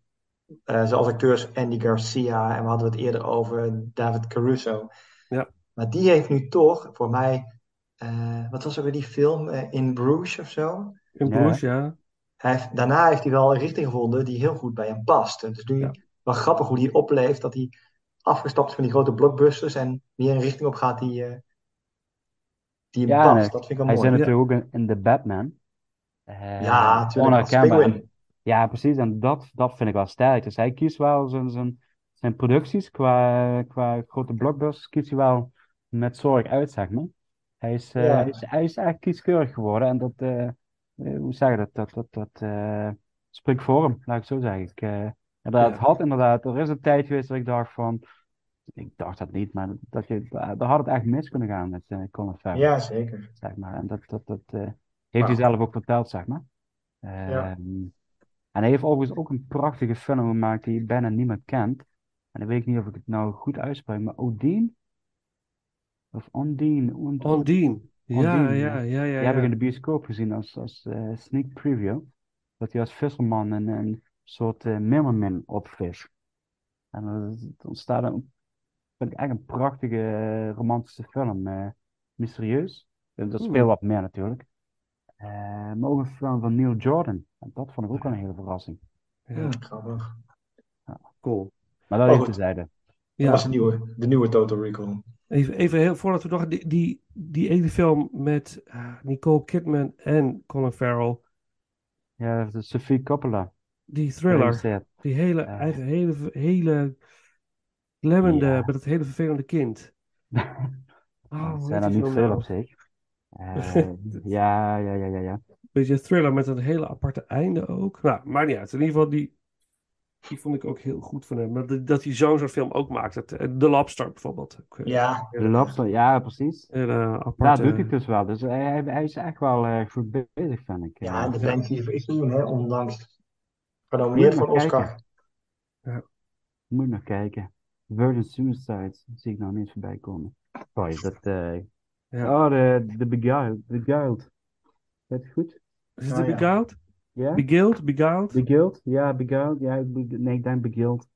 eh, zoals acteurs Andy Garcia en we hadden het eerder over David Caruso. Ja. Maar die heeft nu toch, voor mij, eh, wat was er weer die film, eh, In Bruges of zo? In Ja. Bruges, ja. Hij heeft, daarna heeft hij wel een richting gevonden die heel goed bij hem past. En het is nu Ja. wel grappig hoe hij opleeft, dat hij afgestapt is van die grote blockbusters en meer een richting op gaat die, eh, die hem Ja, past. nee. Dat vind ik wel Hij mooi. zit natuurlijk ook in, The Batman. Eh, Ja, natuurlijk. Ja, precies. En dat, dat vind ik wel sterk. Dus hij kiest wel zijn, zijn, zijn producties qua, qua grote blockbusters, kiest hij wel met zorg uit, zeg maar. Hij is, eh, Ja. hij is, hij is echt kieskeurig geworden. En dat, eh, eh, hoe zeg je dat? Dat, dat, dat spreekt voor hem, laat ik het zo zeggen. Ik, inderdaad, Ja. had inderdaad, er is een tijd geweest dat ik dacht van, ik dacht dat niet, maar dat je, daar had het echt mis kunnen gaan met eh, Colin Farrell. Ja, zeker. zeg maar. En dat, dat, dat heeft hij zelf ook verteld, zeg maar. Ja. Ehm, en hij heeft overigens ook een prachtige film gemaakt die bijna niemand kent. En ik weet niet of ik het nou goed uitspreek, maar Odin? Of Ondine? Ond- Ondine. Ja, Ondine, ja, ja, ja. Die heb ik ja. in de bioscoop gezien als, als eh, sneak preview. Dat hij als visserman een, een soort uh, Mimmermin opvist. En dan ontstaat een, vind ik echt een prachtige eh, romantische film. eh, mysterieus. En dat speelt wat meer natuurlijk. Eh, maar ook een film van Neil Jordan. En dat vond ik ook wel een hele verrassing. Ja, grappig. cool. Maar dat Oh, even goed. Tezijde. Dat Ja, was de nieuwe, de nieuwe Total Recall. even, even heel, voordat we nog... Die, die, die ene film met eh, Nicole Kidman en Colin Farrell. Ja, dat is Sophie Coppola. Die thriller. Die hele, Eh. eigen, hele, hele klemmende, Ja. met het hele vervelende kind. <laughs> Oh, Er hoe zijn er niet veel nou? op zich. <laughs> Eh, ja, ja, ja, ja, ja. Beetje een thriller met een hele aparte einde ook. Nou, maakt niet uit. In ieder geval, die, die vond ik ook heel goed van hem. Dat, dat hij zo'n soort film ook maakt. Het, eh, The Lobster bijvoorbeeld. Ook, eh, Ja, De Lobster, ja, precies. Ja, aparte... doet hij dus wel. Dus hij, hij- is echt wel eh, goed bezig, vind ik. ja, de band die is toen, hè, ondanks genomineerd voor Oscar. Moet nog kijken. Virgin Suicide zie ik nou niet voorbij komen. Sorry, dat... eh, Ja. Oh, de, de Beguiled. Beguiled. Is dat goed? Is het Ah, de ja. Beguiled? Ja? Beguiled? Beguiled? Beguiled? Ja, Beguiled. Ja, ik be- nee, ik denk Beguiled.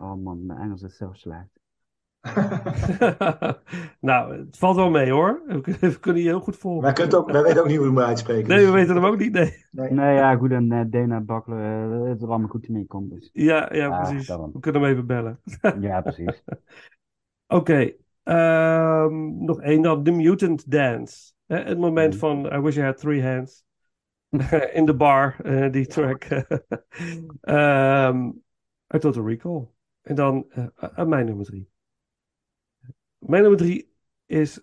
Oh man, mijn Engels is zo slecht. <laughs> nou, het valt wel mee hoor. We kunnen- we kunnen je heel goed volgen. Wij, kunnen het ook, wij weten ook niet hoe we hem uitspreken. Nee, dus- we weten hem ook niet. Nee. Nee. Nee, ja, goed. En eh, Dana Bakkelen, eh, het is er allemaal goed mee komt. Dus. Ja, ja, Ah, precies. daarom. We kunnen hem even bellen. <laughs> Ja, precies. Oké, ehm, nog één dan. The Mutant Dance. Hè, het moment van I Wish I Had Three Hands. <laughs> In de bar, eh, die track. <laughs> Ehm uit Total Recall. En dan eh, eh, mijn nummer drie. Mijn nummer drie is...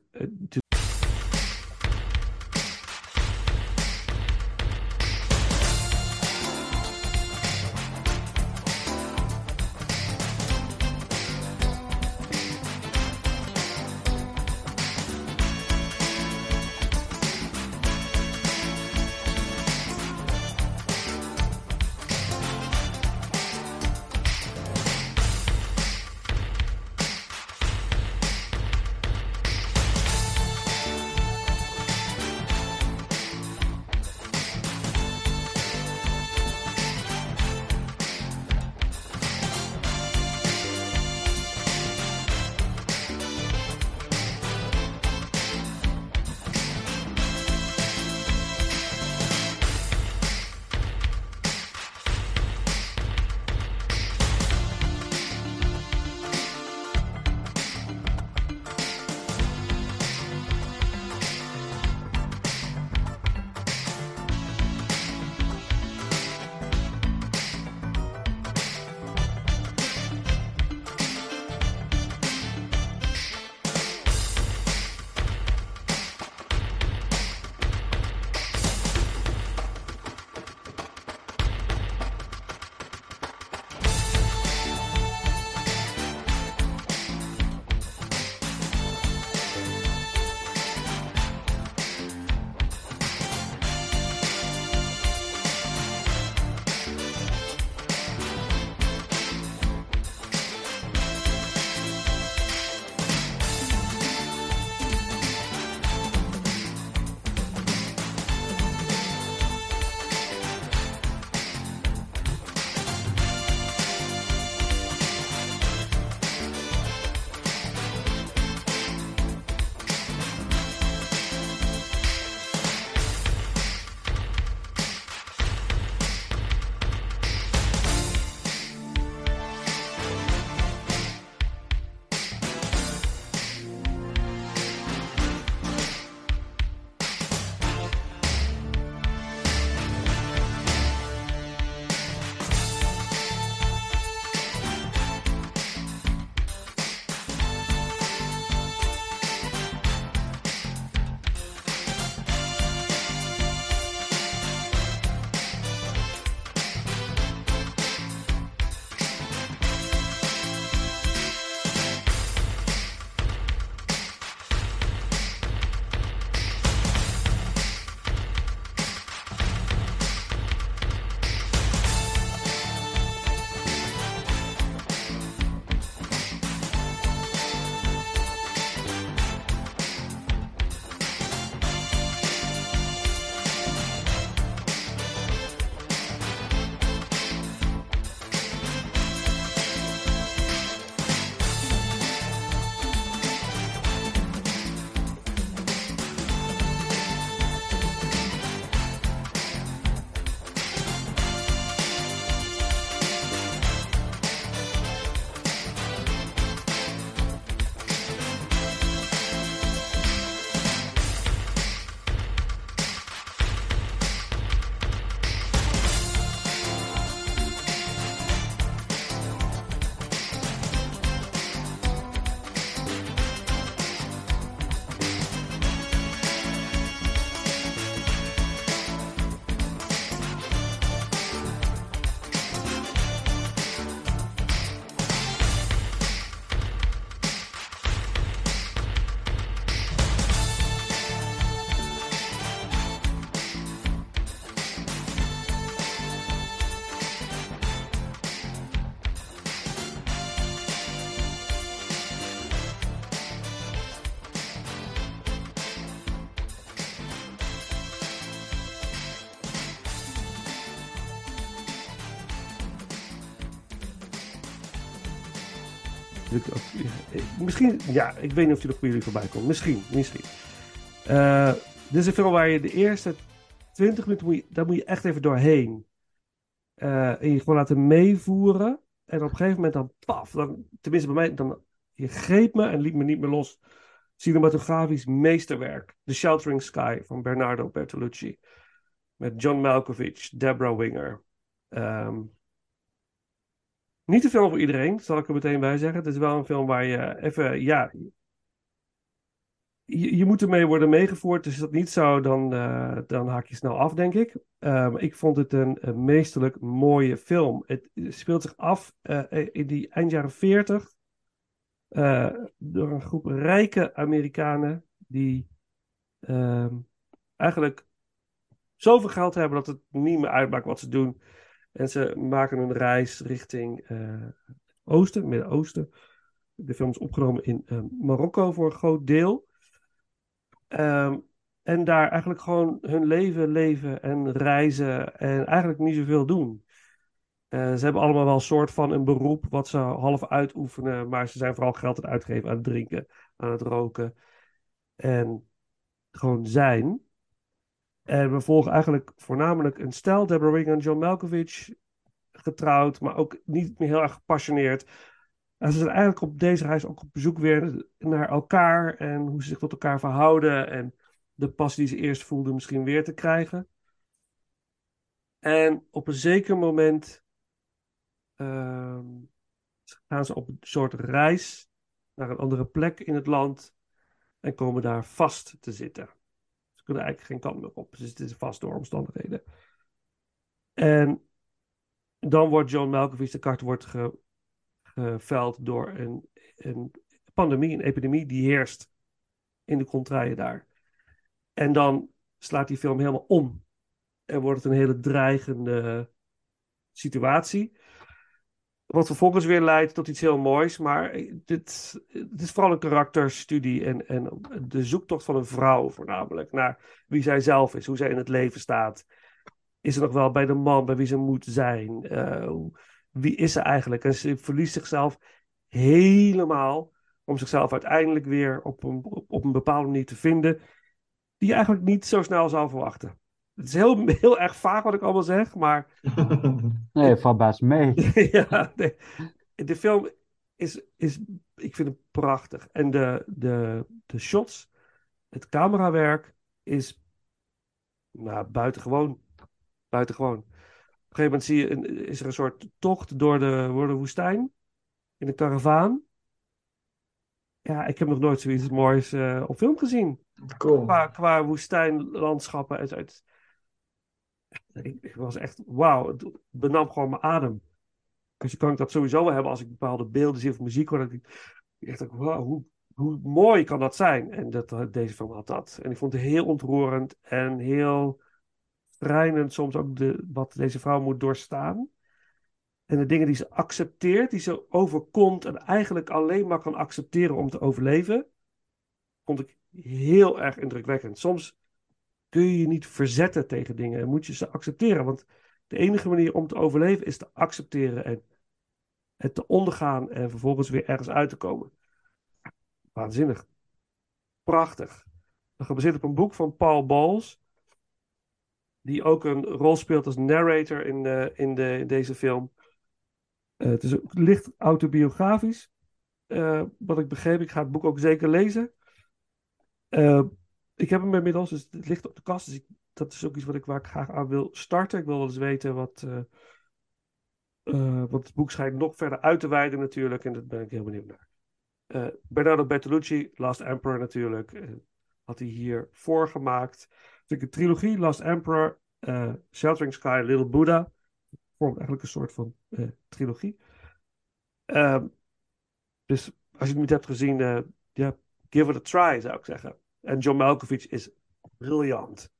misschien, ja, ik weet niet of die nog bij jullie voorbij komt. Misschien, misschien. Eh, dit is een film waar je de eerste 20 minuten, moet je, daar moet je echt even doorheen. Eh, en je gewoon laten meevoeren. En op een gegeven moment dan, paf, dan, tenminste bij mij, dan, je greep me en liet me niet meer los. Cinematografisch meesterwerk. The Sheltering Sky van Bernardo Bertolucci. Met John Malkovich, Deborah Winger. Ehm, niet een film voor iedereen, zal ik er meteen bij zeggen. Het is wel een film waar je even, ja. Je, moet ermee worden meegevoerd. Dus is dat niet zo, dan, eh, dan haak je snel af, denk ik. Um, ik vond het een, een, meesterlijk mooie film. Het speelt zich af uh, in die eind jaren 40. Uh, door een groep rijke Amerikanen die uh, eigenlijk zoveel geld hebben dat het niet meer uitmaakt wat ze doen. En ze maken een reis richting uh, Oosten, Midden-Oosten. De film is opgenomen in uh, Marokko voor een groot deel. Um, en daar eigenlijk gewoon hun leven leven en reizen en eigenlijk niet zoveel doen. Uh, ze hebben allemaal wel een soort van een beroep wat ze half uitoefenen, maar ze zijn vooral geld aan het uitgeven aan het drinken, aan het roken en gewoon zijn. En we volgen eigenlijk voornamelijk een stel, Deborah Winger en John Malkovich, getrouwd, maar ook niet meer heel erg gepassioneerd. En ze zijn eigenlijk op deze reis ook op bezoek weer naar elkaar en hoe ze zich tot elkaar verhouden en de passie die ze eerst voelden misschien weer te krijgen. En op een zeker moment uh, gaan ze op een soort reis naar een andere plek in het land en komen daar vast te zitten. Kunnen eigenlijk geen kant meer op. Ze zitten vast door omstandigheden. En dan wordt John Malkovich, de kaart wordt ge, geveld door een, een pandemie, een epidemie die heerst in de contraien daar. En dan slaat die film helemaal om. En wordt het een hele dreigende situatie. Wat vervolgens weer leidt tot iets heel moois. Maar dit, het is vooral een karakterstudie en, en de zoektocht van een vrouw voornamelijk. Naar wie zij zelf is, hoe zij in het leven staat. Is ze nog wel bij de man bij wie ze moet zijn? Uh, wie is ze eigenlijk? En ze verliest zichzelf helemaal om zichzelf uiteindelijk weer op een, op een bepaalde manier te vinden die je eigenlijk niet zo snel zou verwachten. Het is heel, heel erg vaag wat ik allemaal zeg, maar... <laughs> nee, valt best mee. <laughs> ja, nee. de film is, is, ik vind het prachtig. En de, de, de shots, het camerawerk is nou, buitengewoon. Buitengewoon. Op een gegeven moment zie je, een, is er een soort tocht door de, door de woestijn in een karavaan. Ja, ik heb nog nooit zoiets moois uh, op film gezien. Cool. Qua, qua woestijnlandschappen. Het, het, ik, was echt, wauw, het benam gewoon mijn adem. Dus je kan ik dat sowieso wel hebben als ik bepaalde beelden zie of muziek hoor. Dat ik, ik echt, wauw, hoe, hoe mooi kan dat zijn? En dat, deze film had dat. En ik vond het heel ontroerend en heel schrijnend soms ook de, wat deze vrouw moet doorstaan. En de dingen die ze accepteert, die ze overkomt en eigenlijk alleen maar kan accepteren om te overleven, vond ik heel erg indrukwekkend. Soms kun je je niet verzetten tegen dingen en moet je ze accepteren. Want de enige manier om te overleven is te accepteren en het te ondergaan en vervolgens weer ergens uit te komen. Waanzinnig. Prachtig. Gebaseerd op een boek van Paul Bowles. Die ook een rol speelt als narrator in, in, de, deze film. Uh, het is licht autobiografisch. Uh, wat ik begreep, ik ga het boek ook zeker lezen. Uh, ik heb hem inmiddels, dus het ligt op de kast. Dus ik, dat is ook iets wat ik, waar ik graag aan wil starten. Ik wil wel eens weten wat. want het boek schijnt nog verder uit te wijden, natuurlijk. En daar ben ik heel benieuwd naar. Bernardo Bertolucci, Last Emperor natuurlijk. had hij hier voorgemaakt. Dus een trilogie: Last Emperor, Sheltering Sky, Little Buddha vormt eigenlijk een soort van uh, trilogie. Um, dus als je het niet hebt gezien, uh, ja, give it a try, zou ik zeggen. En John Malkovich is briljant.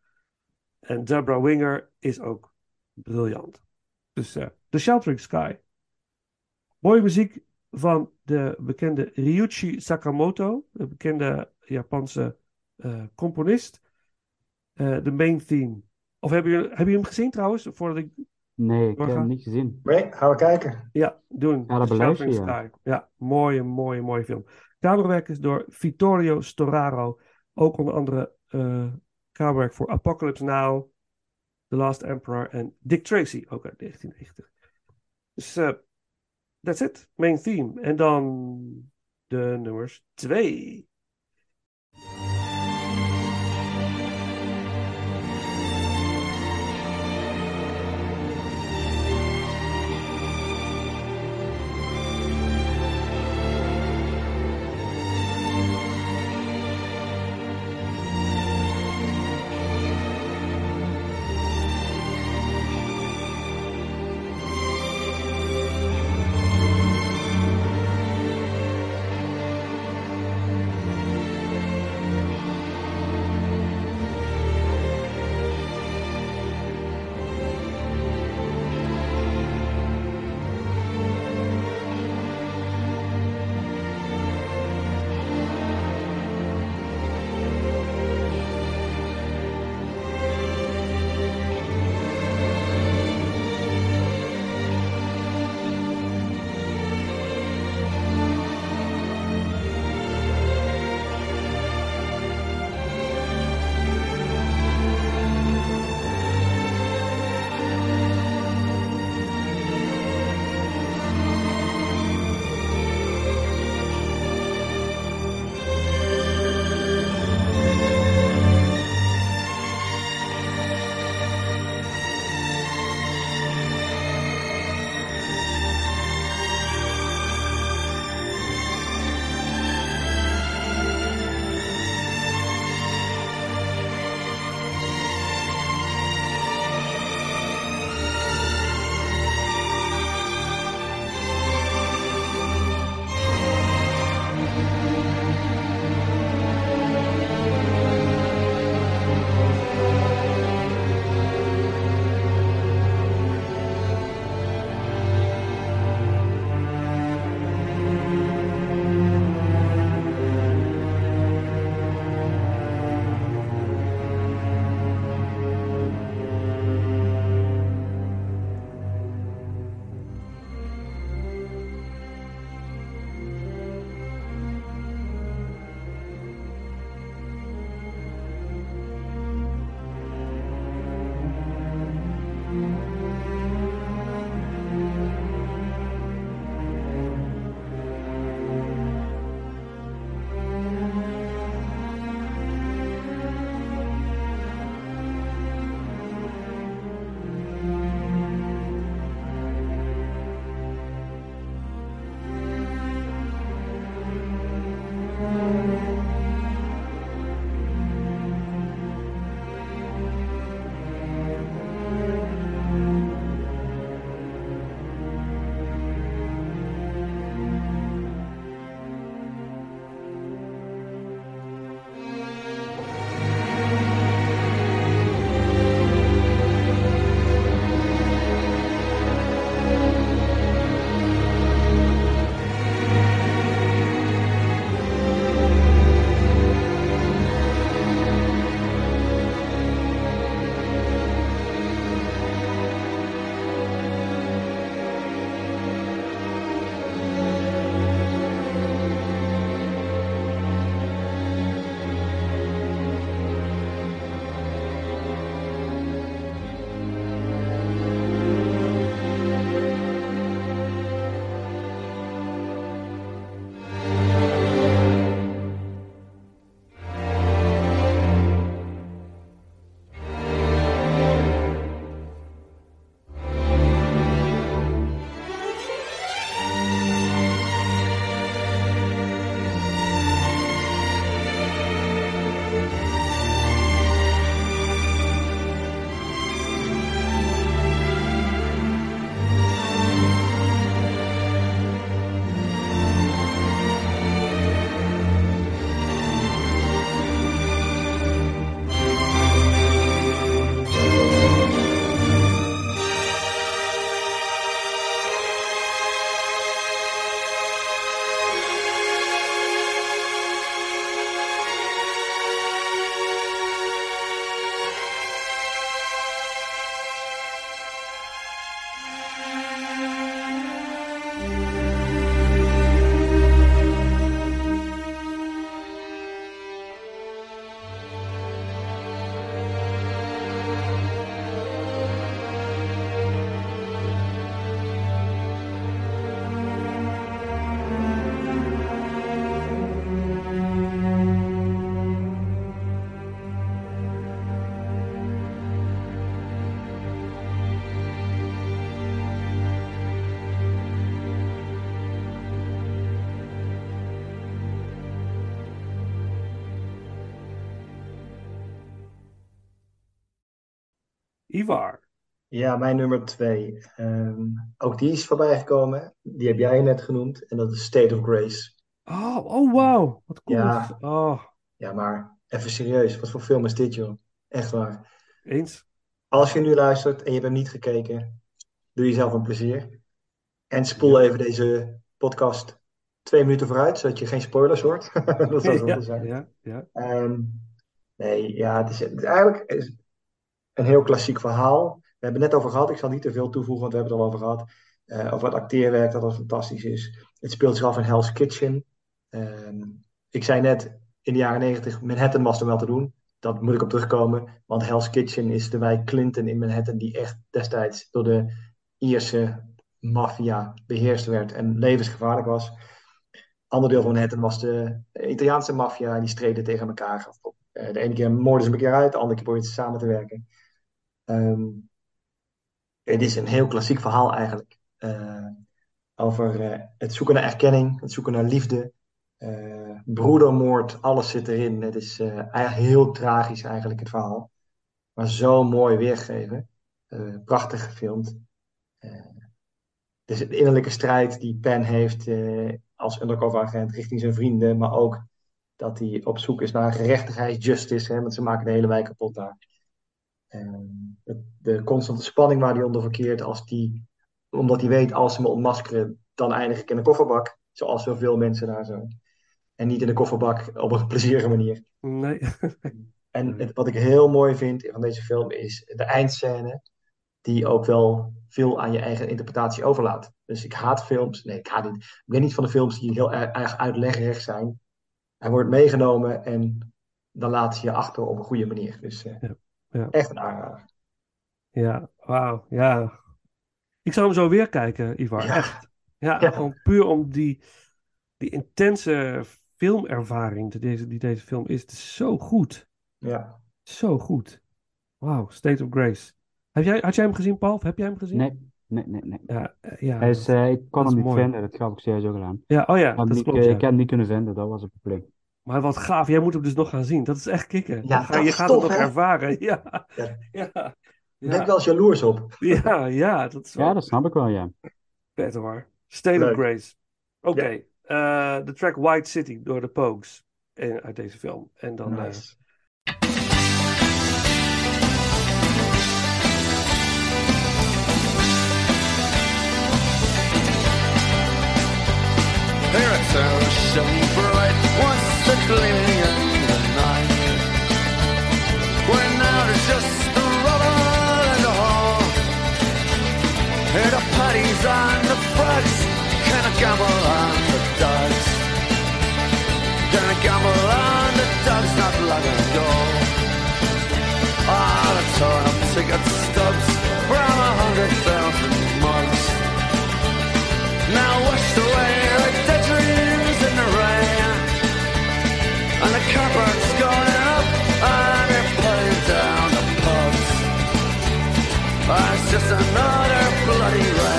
En Deborah Winger is ook briljant. Dus uh, The Sheltering Sky. Mooie muziek van de bekende Ryuichi Sakamoto, de bekende Japanse componist. De main theme. Of heb je, heb je hem gezien trouwens, voordat ik Nee, ik heb hem niet gezien. Nee, gaan we kijken. Ja, doen. Ja, dat beluister je. Sky. Ja, mooie, mooie, mooie film. Camerawerk is door Vittorio Storaro. Ook onder andere eh camerawerk voor Apocalypse Now, The Last Emperor en Dick Tracy, ook uit 1990. Dus eh that's it. Main theme. En dan de nummers 2. Ivar. Ja, mijn nummer twee. Ehm, ook die is voorbij gekomen. Die heb jij net genoemd. En dat is State of Grace. Oh, oh wow. Wat cool. Ja. Oh, Ja, maar even serieus. Wat voor film is dit, joh? Echt waar. eens. Als je nu luistert en je hebt hem niet gekeken, doe jezelf een plezier. En spoel even deze podcast twee minuten vooruit, zodat je geen spoilers hoort. <laughs> Dat zou Ja, zijn. ja, ja. Ehm, nee, ja, het is, het is eigenlijk is een heel klassiek verhaal. We hebben het net over gehad. Ik zal niet te veel toevoegen, want we hebben het al over gehad. Eh, over het acteerwerk, dat dat fantastisch is. Het speelt zich af in Hell's Kitchen. Ehm, ik zei net, in de jaren negentig, Manhattan was er wel te doen. Dat moet ik op terugkomen. Want Hell's Kitchen is de wijk Clinton in Manhattan, die echt destijds door de Ierse maffia beheerst werd en levensgevaarlijk was. Ander deel van Manhattan was de Italiaanse maffia, die streden tegen elkaar. Eh, de ene keer moorden ze elkaar uit, de andere keer probeerden ze samen te werken. Ehm, het is een heel klassiek verhaal eigenlijk. eh, over eh, het zoeken naar erkenning, het zoeken naar liefde, eh, broedermoord, alles zit erin. Het is eigenlijk heel tragisch eigenlijk het verhaal. Maar zo mooi weergegeven. Prachtig gefilmd. Dus de innerlijke strijd die Penn heeft als undercover agent richting zijn vrienden, maar ook dat hij op zoek is naar gerechtigheid, justice, hè, want ze maken de hele wijk kapot daar. Ehm, de, de constante spanning waar hij onder verkeert, als die, omdat hij weet, als ze me ontmaskeren, dan eindig ik in de kofferbak, zoals zoveel mensen daar zo. En niet in de kofferbak op een <laughs> plezierige manier. Nee. <laughs> En het, wat ik heel mooi vind van deze film is de eindscène, die ook wel veel aan je eigen interpretatie overlaat. Dus ik haat films, nee, ik haat niet. Ik ben niet van de films die heel erg erg uitleggerig zijn. Hij wordt meegenomen en dan laat ze je achter op een goede manier. Dus eh, Ja, ja. echt een aanrader. Ja, wauw, ja. Ik zou hem zo weer kijken, Ivar, Ja. echt. Ja, Ja. gewoon puur om die, die intense filmervaring die deze, die deze film is. Het is zo goed, Ja. zo goed. Wauw, State of Grace. Heb jij, had jij hem gezien, Paul? Of heb jij hem gezien? Nee, nee, nee, nee. Ja, eh, ja, Hij is, eh, ik kon hem niet mooi. vinden, dat gaf ik serieus ook gedaan. ja, oh ja, Ik heb, dat niet, klopt, eh, ja. ik heb hem niet kunnen vinden, dat was het probleem. Maar wat gaaf, jij moet hem dus nog gaan zien. Dat is echt kicken. Ja, ga, je gaat tof, het nog hè? ervaren. <laughs> Ja, Ja. ja, Ik ben wel eens jaloers op. ja, ja, dat is wel Ja, dat snap ik wel, ja. vet hoor. State Leuk. of Grace. Oké, eh, de track White City door de Pogues eh, uit deze film. En dan eh, Nice. There it's gleaming in the night. Where now just a rubber and a hall. Here the parties and the frogs, kind of gamble on the dogs. Gonna gamble on the dogs not long ago. Cupboard's going up and they're putting down the pubs It's just another bloody rainy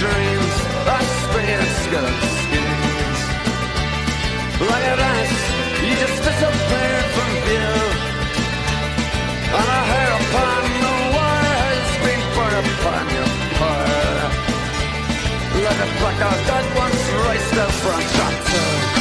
dreams I spin skeleton skins. Like a dance, you just disappeared from view. And a hair upon the wire has been burned upon your fire Like a black dog that once raced the front. tractor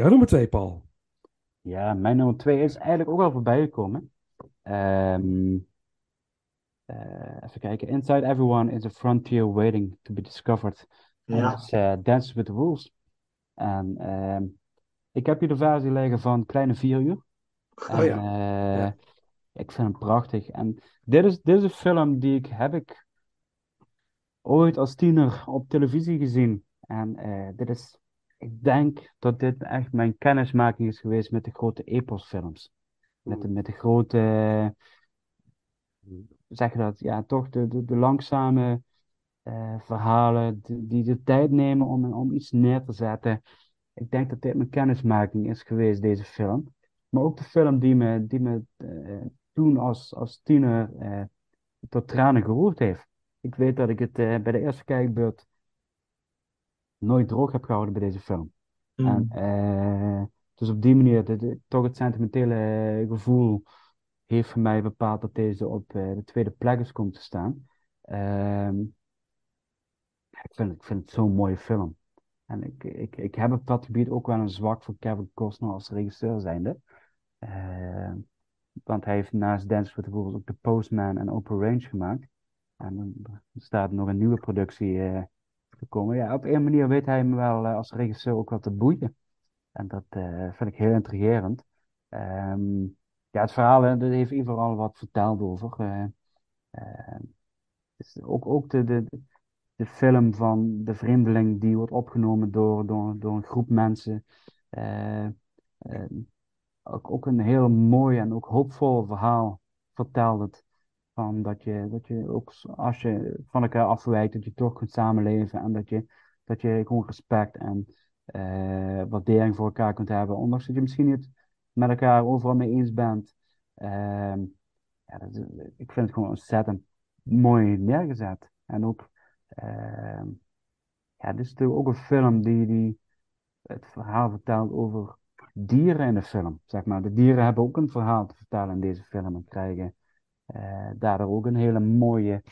Jouw nummer twee, Paul. Ja, mijn nummer twee is eigenlijk ook al voorbij gekomen. Ehm, eh, even kijken. Inside Everyone is a frontier waiting to be discovered. En Ja. dat is eh, Dances with the Wolves. En ehm, ik heb hier de versie liggen van Kleine Vier Uur. En, Oh ja. eh, Ja. ik vind hem prachtig. En dit is, dit is een film die ik heb ik ooit als tiener op televisie gezien. En eh, dit is, ik denk dat dit echt mijn kennismaking is geweest met de grote eposfilms. Met de, met de grote, zeg je dat, ja, toch de, de, de langzame eh, verhalen die, die de tijd nemen om, om iets neer te zetten. Ik denk dat dit mijn kennismaking is geweest, deze film. Maar ook de film die me, die me eh, toen als, als tiener eh, tot tranen geroerd heeft. Ik weet dat ik het bij de eerste kijkbeurt nooit droog heb gehouden bij deze film. Mm. En, eh, dus op die manier, de, de- toch het sentimentele eh, gevoel heeft voor mij bepaald dat deze op eh, de tweede plek is komen te staan. Ehm, ik vind, ik vind het zo'n mooie film. En ik, ik, ik heb op dat gebied ook wel een zwak voor Kevin Costner als regisseur zijnde. Ehm, want hij heeft naast Dance with the Wolves ook The Postman en Open Range gemaakt. En er staat nog een nieuwe productie te komen. Ja, op een manier weet hij me wel eh, als regisseur ook wat te boeien. En dat eh, vind ik heel intrigerend. Ehm, ja, het verhaal, hè, heeft Ivar al wat verteld over. eh. Ehm, dus ook, ook de, de, de film van de vreemdeling die wordt opgenomen door, door, door een groep mensen. Eh, eh, ook, ook een heel mooi en ook hoopvol verhaal vertelt het. Dat je, dat je ook als je van elkaar afwijkt, dat je toch kunt samenleven en dat je, dat je gewoon respect en eh, waardering voor elkaar kunt hebben. Ondanks dat je misschien niet met elkaar overal mee eens bent. Ehm, ja, dat ik vind het gewoon ontzettend mooi neergezet. En ook, ehm, ja, dit is natuurlijk ook een film die, die het verhaal vertelt over dieren in de film. Zeg maar. De dieren hebben ook een verhaal te vertellen in deze film en krijgen daardoor ook een hele mooie,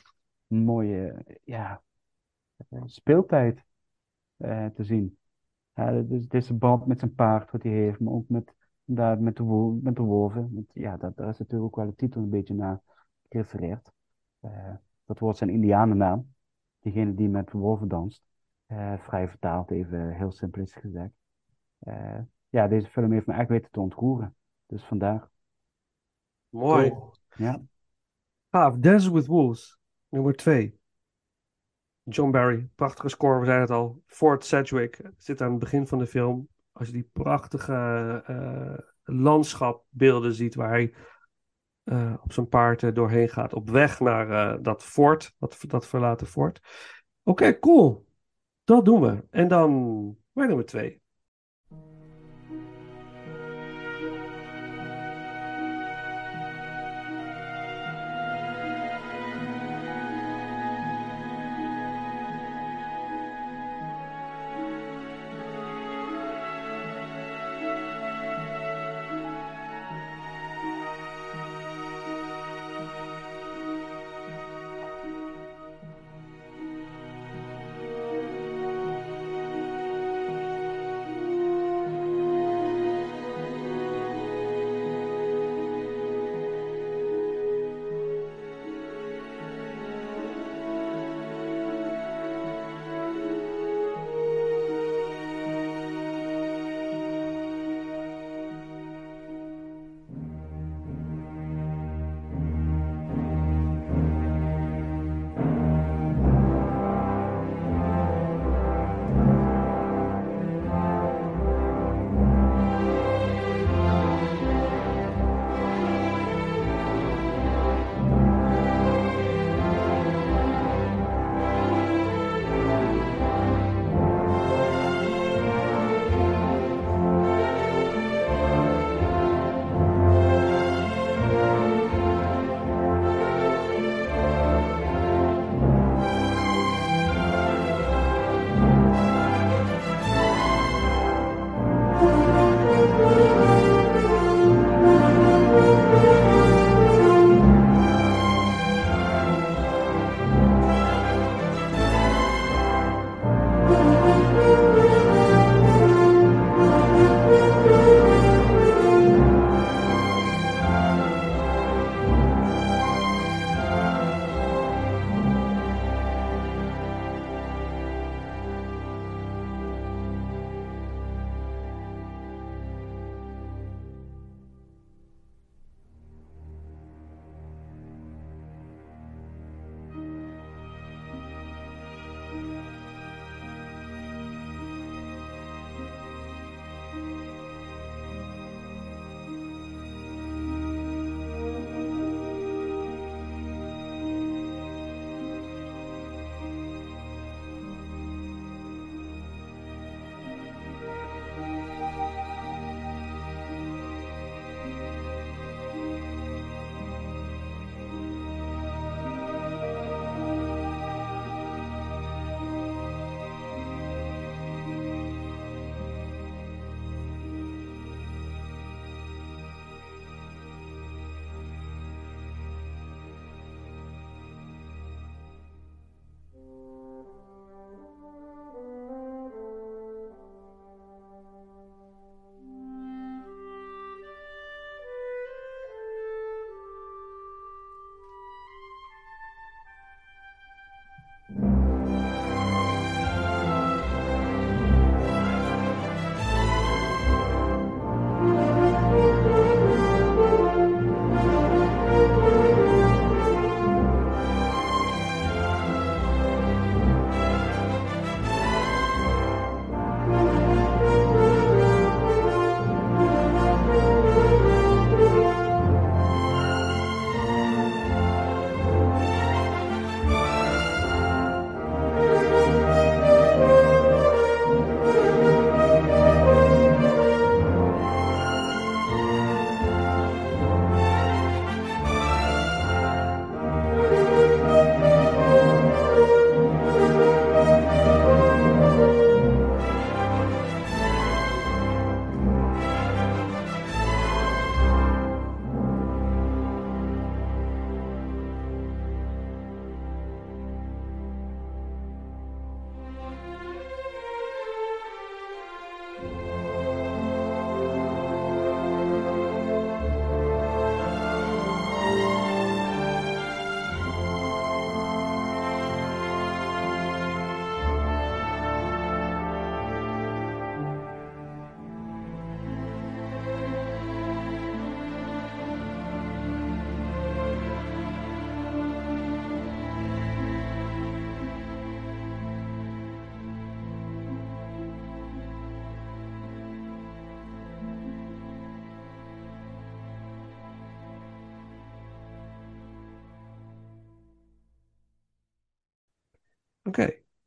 mooie ja, eh, speeltijd eh, te zien. Dus deze band met zijn paard wat hij heeft, maar ook met, daar, met, de, wo- met de wolven. Want, ja, dat, daar is natuurlijk ook wel de titel een beetje naar gerefereerd. Eh, dat wordt zijn indianennaam. Diegene die met wolven danst. Eh, vrij vertaald, even heel simplistisch gezegd. Eh, ja, deze film heeft me echt weten te ontroeren. Dus vandaar. Mooi. Cool. Ja. Gaaf. Dance with Wolves. Nummer twee. John Barry. Prachtige score, we zeiden het al. Fort Sedgwick zit aan het begin van de film. Als je die prachtige eh, landschapbeelden ziet waar hij eh, op zijn paard eh, doorheen gaat. Op weg naar dat fort, dat, dat verlaten fort. Oké, cool. Dat doen we. En dan mijn nummer twee.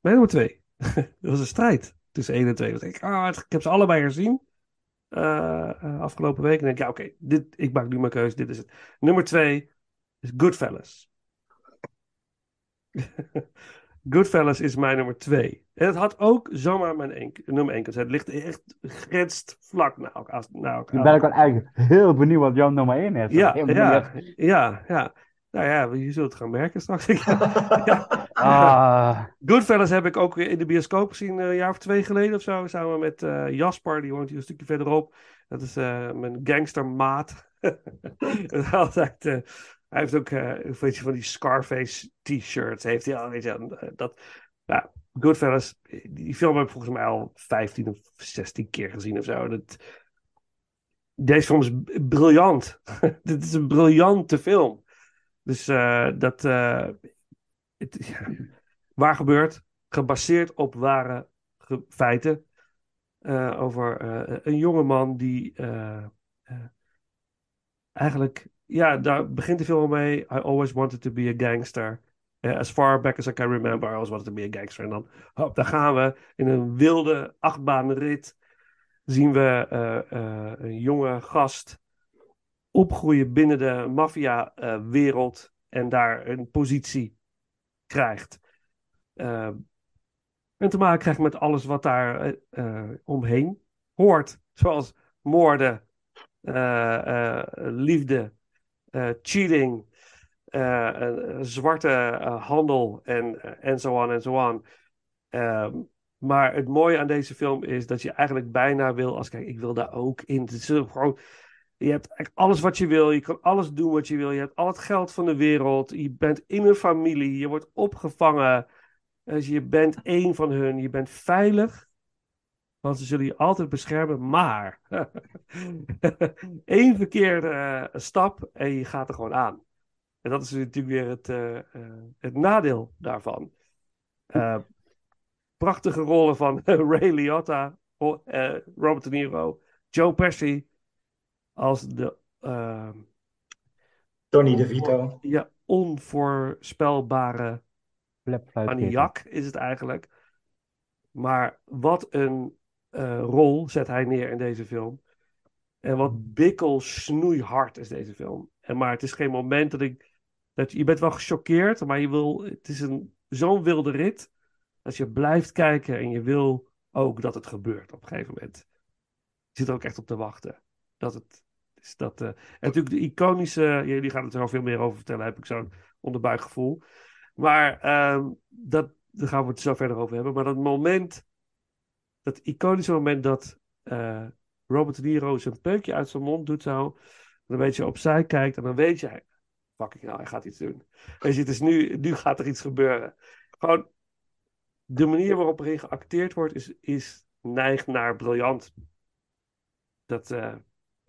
Mijn nummer twee. <laughs> dat was een strijd tussen één en twee. Want ik, ah, ik heb ze allebei gezien. eh, afgelopen week. En denk ik, ja, oké, dit, ik maak nu mijn keuze. Dit is het. Nummer twee is Goodfellas. <laughs> Goodfellas is mijn nummer twee. En het had ook zomaar mijn één- nummer één kunnen zijn. Het ligt echt grenst vlak na elkaar. Elkaar. Nu ben ik wel eigenlijk heel benieuwd wat jouw nummer 1 is. Ja, ja, ja, ja. Nou ja, je zult het gaan merken straks. <laughs> ja. Ah, Goodfellas heb ik ook weer in de bioscoop gezien eh, een jaar of twee geleden of zo. Samen met eh, Jasper, die woont hier een stukje verderop. Dat is eh, mijn gangstermaat. <laughs> En altijd, hij heeft ook eh, een beetje van die Scarface t-shirts. Heeft hij al, weet je, dat. Ja, Goodfellas, die film heb ik volgens mij al 15 of 16 keer gezien of zo. Dat, deze film is briljant. <laughs> Dit is een briljante film. Dus eh, dat. eh, het, waar gebeurt? Gebaseerd op ware feiten. eh, over een jonge man die. eigenlijk. Ja, daar begint de film mee. I always wanted to be a gangster. As far back as I can remember, I always wanted to be a gangster. En dan, hop, daar gaan we. In een wilde achtbaanrit zien we een jonge gast opgroeien binnen de maffia-wereld en daar een positie krijgt. Eh, en te maken krijgt met alles wat daar eh, eh, omheen hoort. Zoals moorden, liefde, cheating, zwarte handel en, en zo on en zo on. Ehm, maar het mooie aan deze film is dat je eigenlijk bijna wil, als kijk, ik wil daar ook in. Het is gewoon, je hebt eigenlijk alles wat je wil, je kan alles doen wat je wil, je hebt al het geld van de wereld, je bent in een familie, je wordt opgevangen, dus je bent één van hun, je bent veilig, want ze zullen je altijd beschermen, maar <laughs> één verkeerde eh, stap en je gaat er gewoon aan. En dat is natuurlijk weer het, eh, eh, het nadeel daarvan. Prachtige rollen van <laughs> Ray Liotta, eh, Robert De Niro, Joe Pesci als de eh, Tony DeVito. ja, onvoorspelbare maniak is het eigenlijk. Maar wat een eh, rol zet hij neer in deze film. En wat bikkel snoeihard is deze film. En maar het is geen moment dat ik... Dat je, je bent wel gechoqueerd, maar je wil... Het is een, zo'n wilde rit. Als je blijft kijken en je wil ook dat het gebeurt op een gegeven moment. Je zit er ook echt op te wachten. Dat het... Is dat, eh, en natuurlijk de iconische... Jullie gaan het er al veel meer over vertellen, heb ik zo'n onderbuikgevoel. Maar ehm, dat, daar gaan we het zo verder over hebben. Maar dat moment, dat iconische moment dat eh, Robert De Niro zijn peukje uit zijn mond doet zo. Dan weet je opzij kijkt en dan weet je, fucking hell, hij gaat iets doen. Je, het is nu, nu gaat er iets gebeuren. Gewoon, de manier waarop erin geacteerd wordt is, is neigt naar briljant. Dat, eh,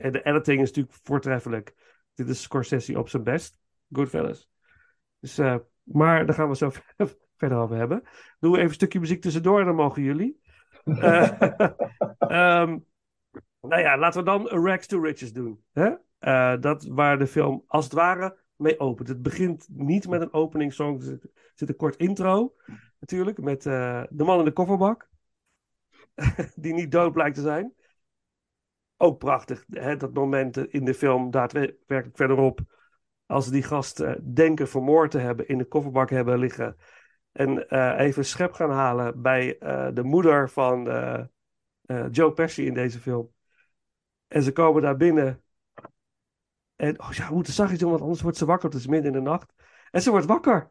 en de editing is natuurlijk voortreffelijk. Dit is Scorsese op zijn best. Goodfellas. Dus, eh, maar daar gaan we zo <laughs> verder over hebben. Doen we even een stukje muziek tussendoor en dan mogen jullie. <laughs> <laughs> Ehm, nou ja, laten we dan Rags to Riches doen. Hè? Eh, dat waar de film als het ware mee opent. Het begint niet met een openingssong. Er zit, zit een kort intro natuurlijk. Met de man in de kofferbak. die niet dood blijkt te zijn. Ook prachtig. Hè? Dat moment in de film daadwerkelijk verderop. Als die gast eh, denken vermoord te hebben. In de kofferbak hebben liggen. En eh, even schep gaan halen bij eh, de moeder van Joe Pesci in deze film. En ze komen daar binnen. En oh ja, we moeten zachtjes doen, want anders wordt ze wakker. Het is midden in de nacht. En ze wordt wakker.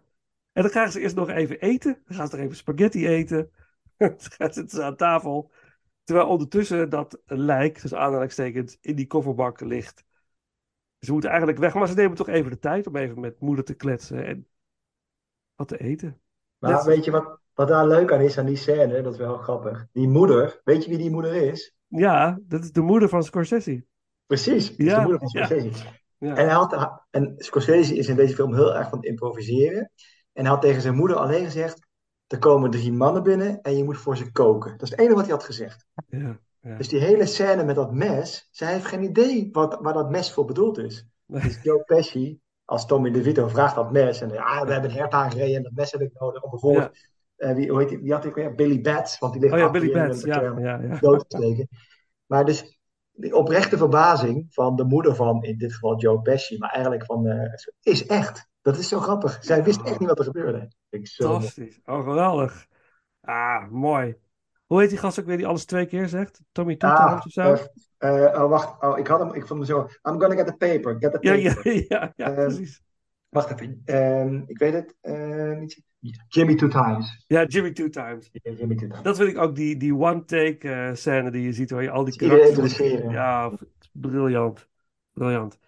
En dan krijgen ze eerst nog even eten. Dan gaan ze nog even spaghetti eten. <laughs> dan zitten ze aan tafel. Terwijl ondertussen dat lijk, dus aanhalingstekens, in die kofferbak ligt. Ze moeten eigenlijk weg, maar ze nemen toch even de tijd om even met moeder te kletsen en wat te eten. Maar Dat- weet je wat, wat daar leuk aan is, aan die scène? Dat is wel grappig. Die moeder, weet je wie die moeder is? Ja, dat is de moeder van Scorsese. Precies, dat is Ja, de moeder van ja. Scorsese. Ja. En, hij had, en Scorsese is in deze film heel erg van het improviseren. En hij had tegen zijn moeder alleen gezegd: Er komen drie mannen binnen en je moet voor ze koken. Dat is het enige wat hij had gezegd. Ja, ja. Dus die hele scène met dat mes, zij heeft geen idee wat, waar dat mes voor bedoeld is. Dus Joe Pesci, als Tommy DeVito, vraagt dat mes. En ja, we hebben een hert aangereden en dat mes heb ik nodig om bijvoorbeeld eh, wie, hoe heet die, wie had ik weer? Billy Bats, want die ligt Oh ja, Billy Bats. Ja, ja, dood te steken. Maar dus die oprechte verbazing van de moeder van, in dit geval Joe Pesci, maar eigenlijk van, eh, is echt. Dat is zo grappig. Zij wist echt niet wat er gebeurde. Ik zo. Fantastisch. Oh, geweldig. Ah, mooi. Hoe heet die gast ook weer die alles twee keer zegt? Tommy Two Ah, Times of zo? eh, eh, oh, wacht. Oh, ik had hem, ik vond hem zo. I'm gonna get the paper. Get the paper. ja, <laughs> ja, ja, Ehm, precies. Wacht even. Ehm, ik weet het. eh, niet. Jimmy Two Times. Ja, Jimmy Two Times. Ja, Jimmy Two Times. Dat vind ik ook die, die one-take eh, scène die je ziet waar je al die karakters... Ja, briljant. Briljant.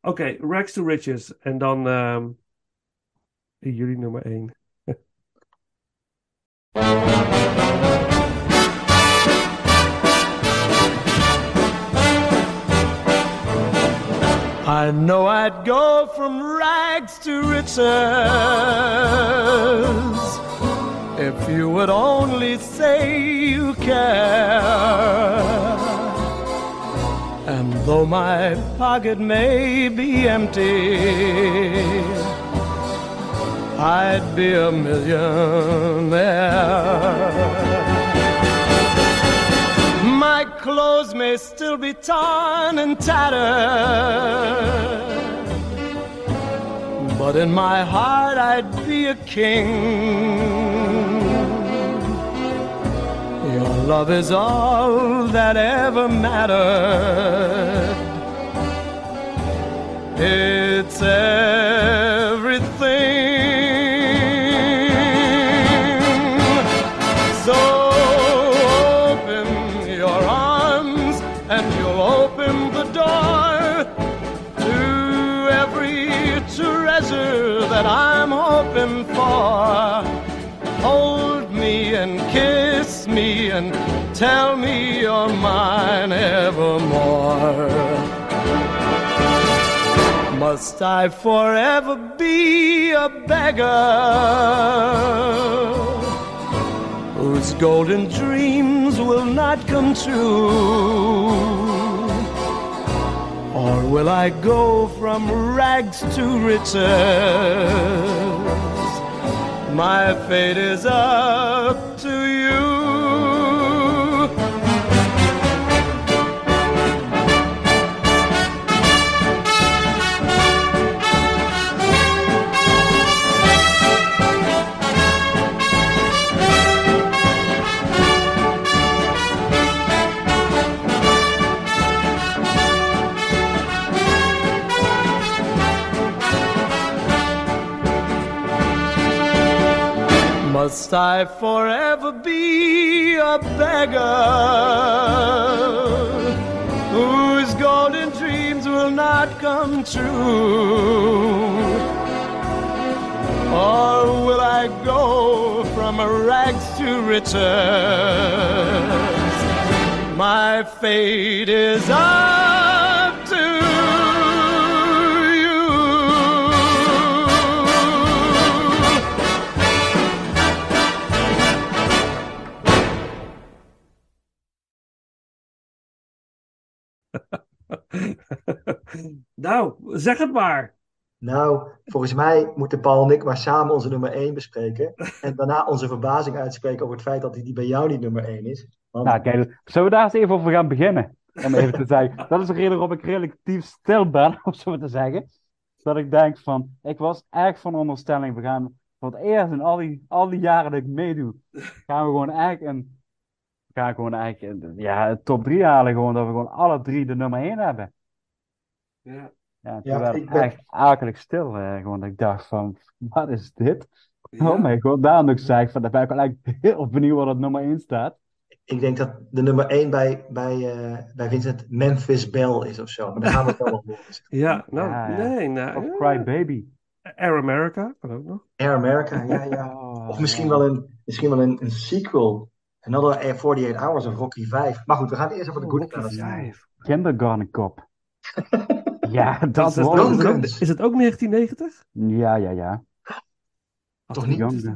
Oké, Rags to Riches. En dan ehm, jullie nummer één. I know I'd go from rags to riches if you would only say you care. And though my pocket may be empty, I'd be a millionaire. My clothes may still be torn and tattered, but in my heart I'd be a king. Your love is all that ever mattered. It's everything. For. Hold me and kiss me and tell me you're mine evermore. Must I forever be a beggar whose golden dreams will not come true? Or will I go from rags to riches? My fate is up I forever be a beggar whose golden dreams will not come true? Or will I go from rags to riches? My fate is up nou, zeg het maar. Nou, volgens mij moeten Paul en ik maar samen onze nummer 1 bespreken. En daarna onze verbazing uitspreken over het feit dat die bij jou niet nummer 1 is. Want Nou, kijk, zullen we daar eens even over gaan beginnen? Om even te zeggen. <laughs> Dat is de reden waarom ik relatief stil ben, <laughs> om zo maar te zeggen. Dat ik denk van, ik was echt van onderstelling, we gaan voor het eerst in al die, al die jaren dat ik meedoe, gaan we gewoon echt een, gaan we gewoon echt een, ja, top 3 halen. Gewoon dat we gewoon alle drie de nummer 1 hebben. Ja. Ja, toen Ja, werd ik ben- echt akelig stil. eh, gewoon dat ik dacht van, wat is dit? Ja. Oh mijn god, daarom dat ik zeg van, daar ben ik wel echt heel benieuwd wat op nummer 1 staat. ik denk dat de nummer 1 bij, bij, eh, bij Vincent Memphis Bell is of zo. Maar daar gaan we het wel nog horen. <laughs> Ja, nou, Ja, ja. nee, nou, Of. Cry Baby. Air America, kan ook nog. Air America, ja, ja. Oh, Of misschien wel een, misschien wel een, een sequel. Another 48 Hours of Rocky 5. Maar goed, we gaan eerst over de Oh, Good Rocky Fellas. Five. Kindergarten Cop. <laughs> ja, dat Is dat, was het. is het ook 1990? Ja, ja, ja. Toch niet?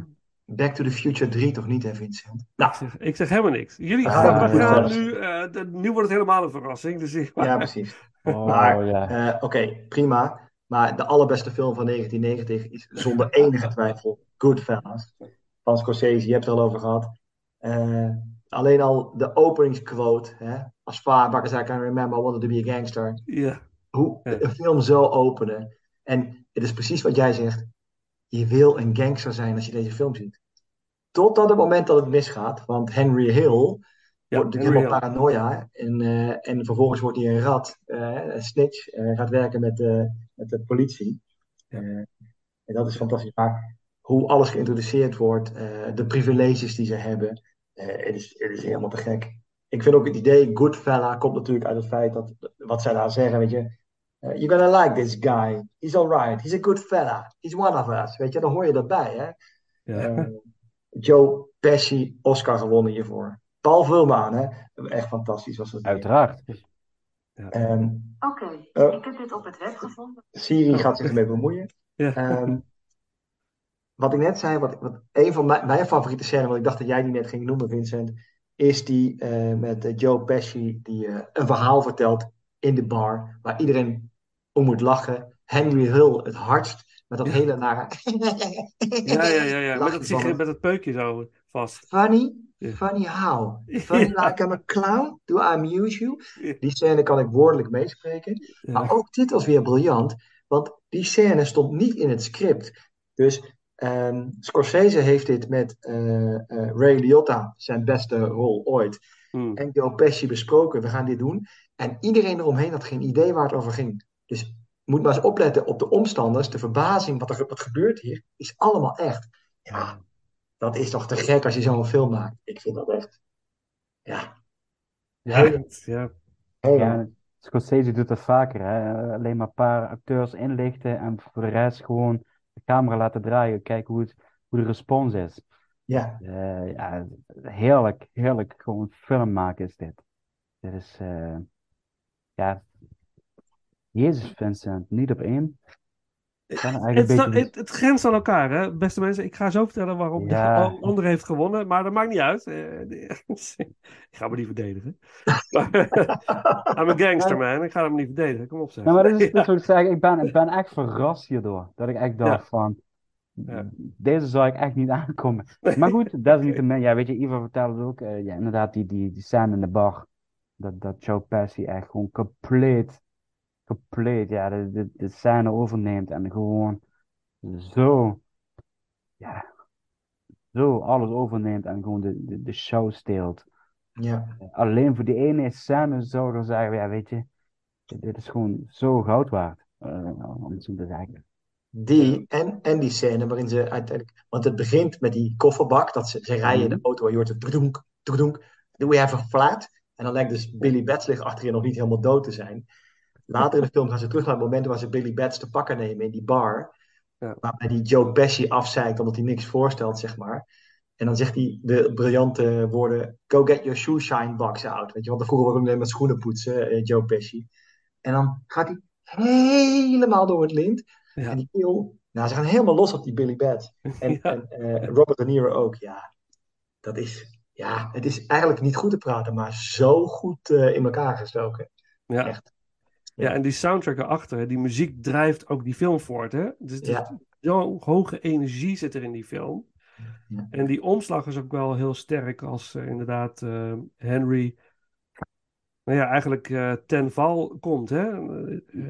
Back to the Future 3 toch niet, hè Vincent? Nou, Ik zeg, ik zeg helemaal niks. Jullie Ah, gaan, we gaan nu, eh, de- nu wordt het helemaal een verrassing. Dus ik, ja, precies. <laughs> Oh, Maar, ja. eh, Oké, prima. Maar de allerbeste film van 1990 is zonder enige twijfel Goodfellas. van Scorsese, je hebt het er al over gehad. Eh, alleen al de openingsquote, hè, as far back as I can remember, I wanted to be a gangster. Ja. Hoe Ja. een film zo openen. En het is precies wat jij zegt. Je wil een gangster zijn als je deze film ziet. Totdat het moment dat het misgaat. Want Henry Hill Ja, wordt natuurlijk helemaal paranoia. En, eh, en vervolgens wordt hij een rat, eh, een snitch. eh, gaat werken met, de met de politie. En dat is fantastisch. Maar hoe alles geïntroduceerd wordt, de privileges die ze hebben. het, is, het is helemaal te gek. Ik vind ook het idee, Goodfella komt natuurlijk uit het feit dat, wat zij daar zeggen, weet je. Eh, you're gonna like this guy. He's alright. He's a good fella. He's one of us. Weet je, dan hoor je erbij, hè. Ja. Eh, Joe Pesci, Oscar gewonnen hiervoor. Paul Vulmaan, hè. Echt fantastisch was dat. Uiteraard. Ehm, Oké, Eh. ik heb dit op het web gevonden. Siri gaat zich ermee bemoeien. Ja. Ehm, wat ik net zei, wat, wat, een van mijn, mijn favoriete scènes, wat ik dacht dat jij die net ging noemen, Vincent, is die eh, met Joe Pesci, die een verhaal vertelt in de bar, waar iedereen om moet lachen. Henry Hill het hardst, met dat Ja. hele nare... <laughs> Ja, ja, ja, ja. Met dat met dat peukje zo vast. Funny? Funny how? <laughs> Funny Ja. like I'm a clown? Do I amuse you? Die scène kan ik woordelijk meespreken. Maar ook dit was weer briljant, want die scène stond niet in het script. Dus ehm, Scorsese heeft dit met eh, eh, Ray Liotta, zijn beste rol ooit, Hmm. en Joe Pesci besproken. We gaan dit doen. En iedereen eromheen had geen idee waar het over ging. Dus moet maar eens opletten op de omstanders, de verbazing, wat er wat gebeurt hier, is allemaal echt. Ja, dat is toch te gek als je zo'n film maakt. Ik vind dat echt. Ja, het- ja. Ja, Scorsese doet dat vaker. Hè? Alleen maar een paar acteurs inlichten en voor de rest gewoon de camera laten draaien. Kijken hoe, het, hoe de respons is. ja. Eh, ja, heerlijk, heerlijk. Gewoon film maken is dit. Dit is, eh, ja, Jezus Vincent, niet op één. Het, is een beetje... het, het grenst aan elkaar, hè, beste mensen. Ik ga zo vertellen waarom Ja. de ander heeft gewonnen, maar dat maakt niet uit. Eh, de- <laughs> ik ga me niet verdedigen. <laughs> I'm a gangster, man. Ik ga hem niet verdedigen. Kom op, zeg. Nou, maar dat is, <laughs> dat is Ja. wat ik ben, ik ben echt verrast hierdoor. Dat ik echt dacht Ja. van, deze zou ik echt niet aankomen. Maar goed, desalniettemin, ja, weet je, Ivo vertelde ook, eh, ja, inderdaad, die, die, die scène in de bar, dat, dat Joe Pesci echt gewoon compleet, compleet, ja, de, de, de scène overneemt en gewoon zo, ja, zo alles overneemt en gewoon de, de, de show steelt. Ja. Alleen voor die ene scène zouden we zeggen, ja, weet je, dit is gewoon zo goud waard, eh, om het zo te zeggen. Die en, en die scène waarin ze uiteindelijk. Want het begint met die kofferbak. Dat ze, ze rijden in de Mhm. auto. en Je hoort het doedoenk, doedoenk. Do we have a flat? En dan lijkt dus Billy Bats ligt achterin nog niet helemaal dood te zijn. Later in de film gaan ze terug naar het moment waar ze Billy Bats te pakken nemen in die bar. Ja. Waarbij die Joe Pesci afzeikt omdat hij niks voorstelt, zeg maar. En dan zegt hij de briljante woorden: Go get your shoe shine box out. Weet je, want vroeger was hij met schoenen poetsen, eh, Joe Pesci. En dan gaat hij helemaal door het lint. Ja. En die kerel, nou, ze gaan helemaal los op die Billy Bats. En, Ja. en eh, Robert De Niro ook. Ja, dat is, ja, het is eigenlijk niet goed te praten, maar zo goed eh, in elkaar gestoken. Ja. Echt. Ja, en die soundtrack erachter, hè, die muziek drijft ook die film voort. Hè? Dus het is- Ja. zo'n hoge energie zit er in die film. Ja. En die omslag is ook wel heel sterk als eh, inderdaad eh, Henry, nou ja, eigenlijk eh, ten val komt. Hè?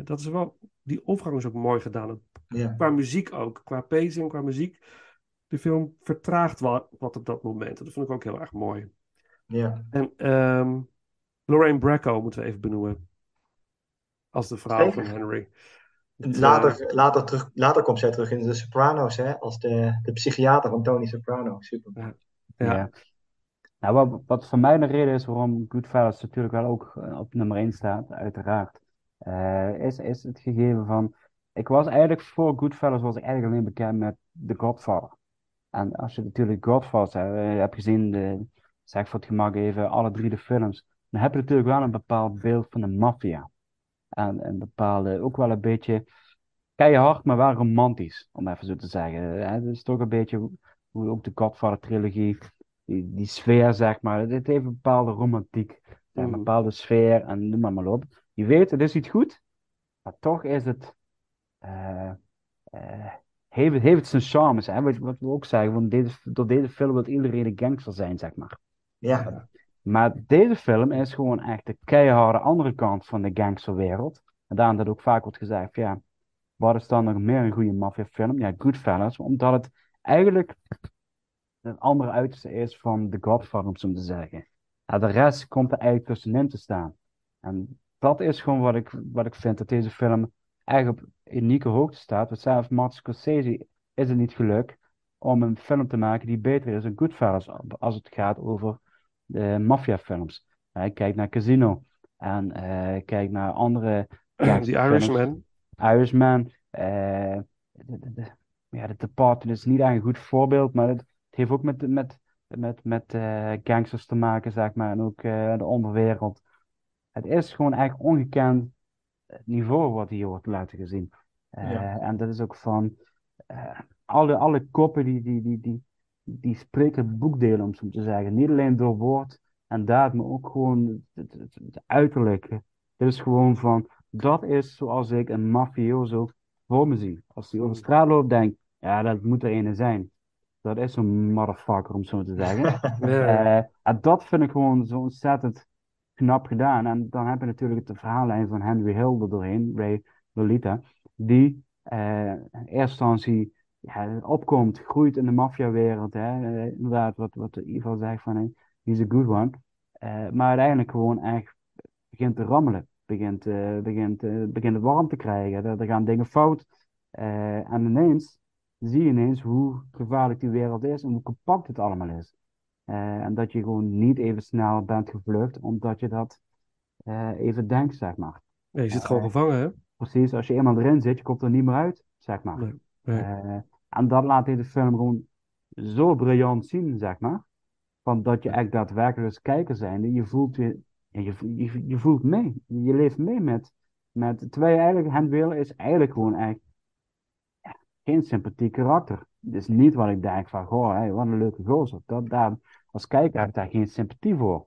Dat is wel, die overgang is ook mooi gedaan. Ja. Qua muziek ook, qua pacing, qua muziek. De film vertraagt wat, wat op dat moment. Dat vond ik ook heel erg mooi. Ja. En ehm, Lorraine Bracco moeten we even benoemen. Als de vrouw Zeker. van Henry. Het, eh, Later, later, terug, later komt zij terug in de Sopranos, hè, als de, de psychiater van Tony Soprano. Super. Ja. Ja. Nou, wat, wat voor mij de reden is waarom Goodfellas natuurlijk wel ook eh, op nummer 1 staat, uiteraard, eh, is, is het gegeven van. Ik was eigenlijk voor Goodfellas was ik eigenlijk alleen bekend met The Godfather. En als je natuurlijk Godfather eh, hebt gezien, de, zeg voor het gemak even, alle drie de films, dan heb je natuurlijk wel een bepaald beeld van de maffia. En een bepaalde, ook wel een beetje keihard, maar wel romantisch, om even zo te zeggen. Het is toch een beetje hoe- ook de Godfather-trilogie, die, die sfeer, zeg maar, het heeft een bepaalde romantiek, een Mm. bepaalde sfeer en noem maar, maar op. Je weet, het is iets goed, maar toch is het eh, eh, heeft, heeft zijn charmes, hè? Wat, wat we ook zeggen, want deze, door deze film wil iedereen een gangster zijn, zeg maar. Ja, Maar deze film is gewoon echt de keiharde andere kant van de gangsterwereld. En daarom dat ook vaak wordt gezegd, ja, wat is dan nog meer een goede maffiafilm? Ja, Goodfellas, omdat het eigenlijk een andere uiterste is van The Godfather, om te zeggen. De rest komt er eigenlijk tussenin te staan. En dat is gewoon wat ik, wat ik vind, dat deze film echt op unieke hoogte staat. Want zelfs Martin Scorsese is het niet gelukt om een film te maken die beter is dan Goodfellas, als het gaat over de maffiafilms. Hij kijkt naar Casino en eh kijkt naar andere <clears throat> Die gangsterfilms. Irishman. Irishman. eh, de, de, de- ja, de Departed is niet echt een goed voorbeeld, maar het, het heeft ook met, met, met, met gangsters te maken, zeg maar, en ook de onderwereld. Het is gewoon eigenlijk ongekend niveau wat hier wordt laten gezien. Ja. En dat is ook van alle, alle koppen die, die, die, die, die spreken boekdelen, om zo te zeggen. Niet alleen door woord en daad, maar ook gewoon het, het, het uiterlijke. Het is gewoon van, dat is zoals ik een mafioso voor me zie. Als hij over straat loopt, denk ja, dat moet er ene zijn. Dat is zo'n motherfucker, om zo te zeggen. <laughs> Eh, en dat vind ik gewoon zo ontzettend knap gedaan. En dan heb je natuurlijk de verhaallijn van Henry Hill er doorheen, Ray Lolita, die eh, in eerste instantie ja, opkomt, groeit in de maffiawereld. hè. Eh, inderdaad, wat, wat Ivo zegt van, hey, he's a good one. Eh, maar uiteindelijk gewoon echt begint te rammelen. Begint, eh, begint, begint het warm te krijgen. Er, er gaan dingen fout. En ineens zie je ineens hoe gevaarlijk die wereld is en hoe compact het allemaal is. En dat je gewoon niet even snel bent gevlucht, omdat je dat even denkt, zeg maar. Je zit gewoon gevangen, hè? Precies, als je eenmaal erin zit, je komt er niet meer uit, zeg maar. Nee, nee. En dat laat deze film gewoon zo briljant zien, zeg maar. Van dat je echt daadwerkelijk als kijker zijnde, je voelt, je, je, je, voelt mee. Je leeft mee met, met terwijl je eigenlijk, Henry Hill is eigenlijk gewoon echt ja, geen sympathiek karakter. Het is niet wat ik denk van, goh, wat een leuke gozer. Dat, daar, als kijker heb ik daar geen sympathie voor.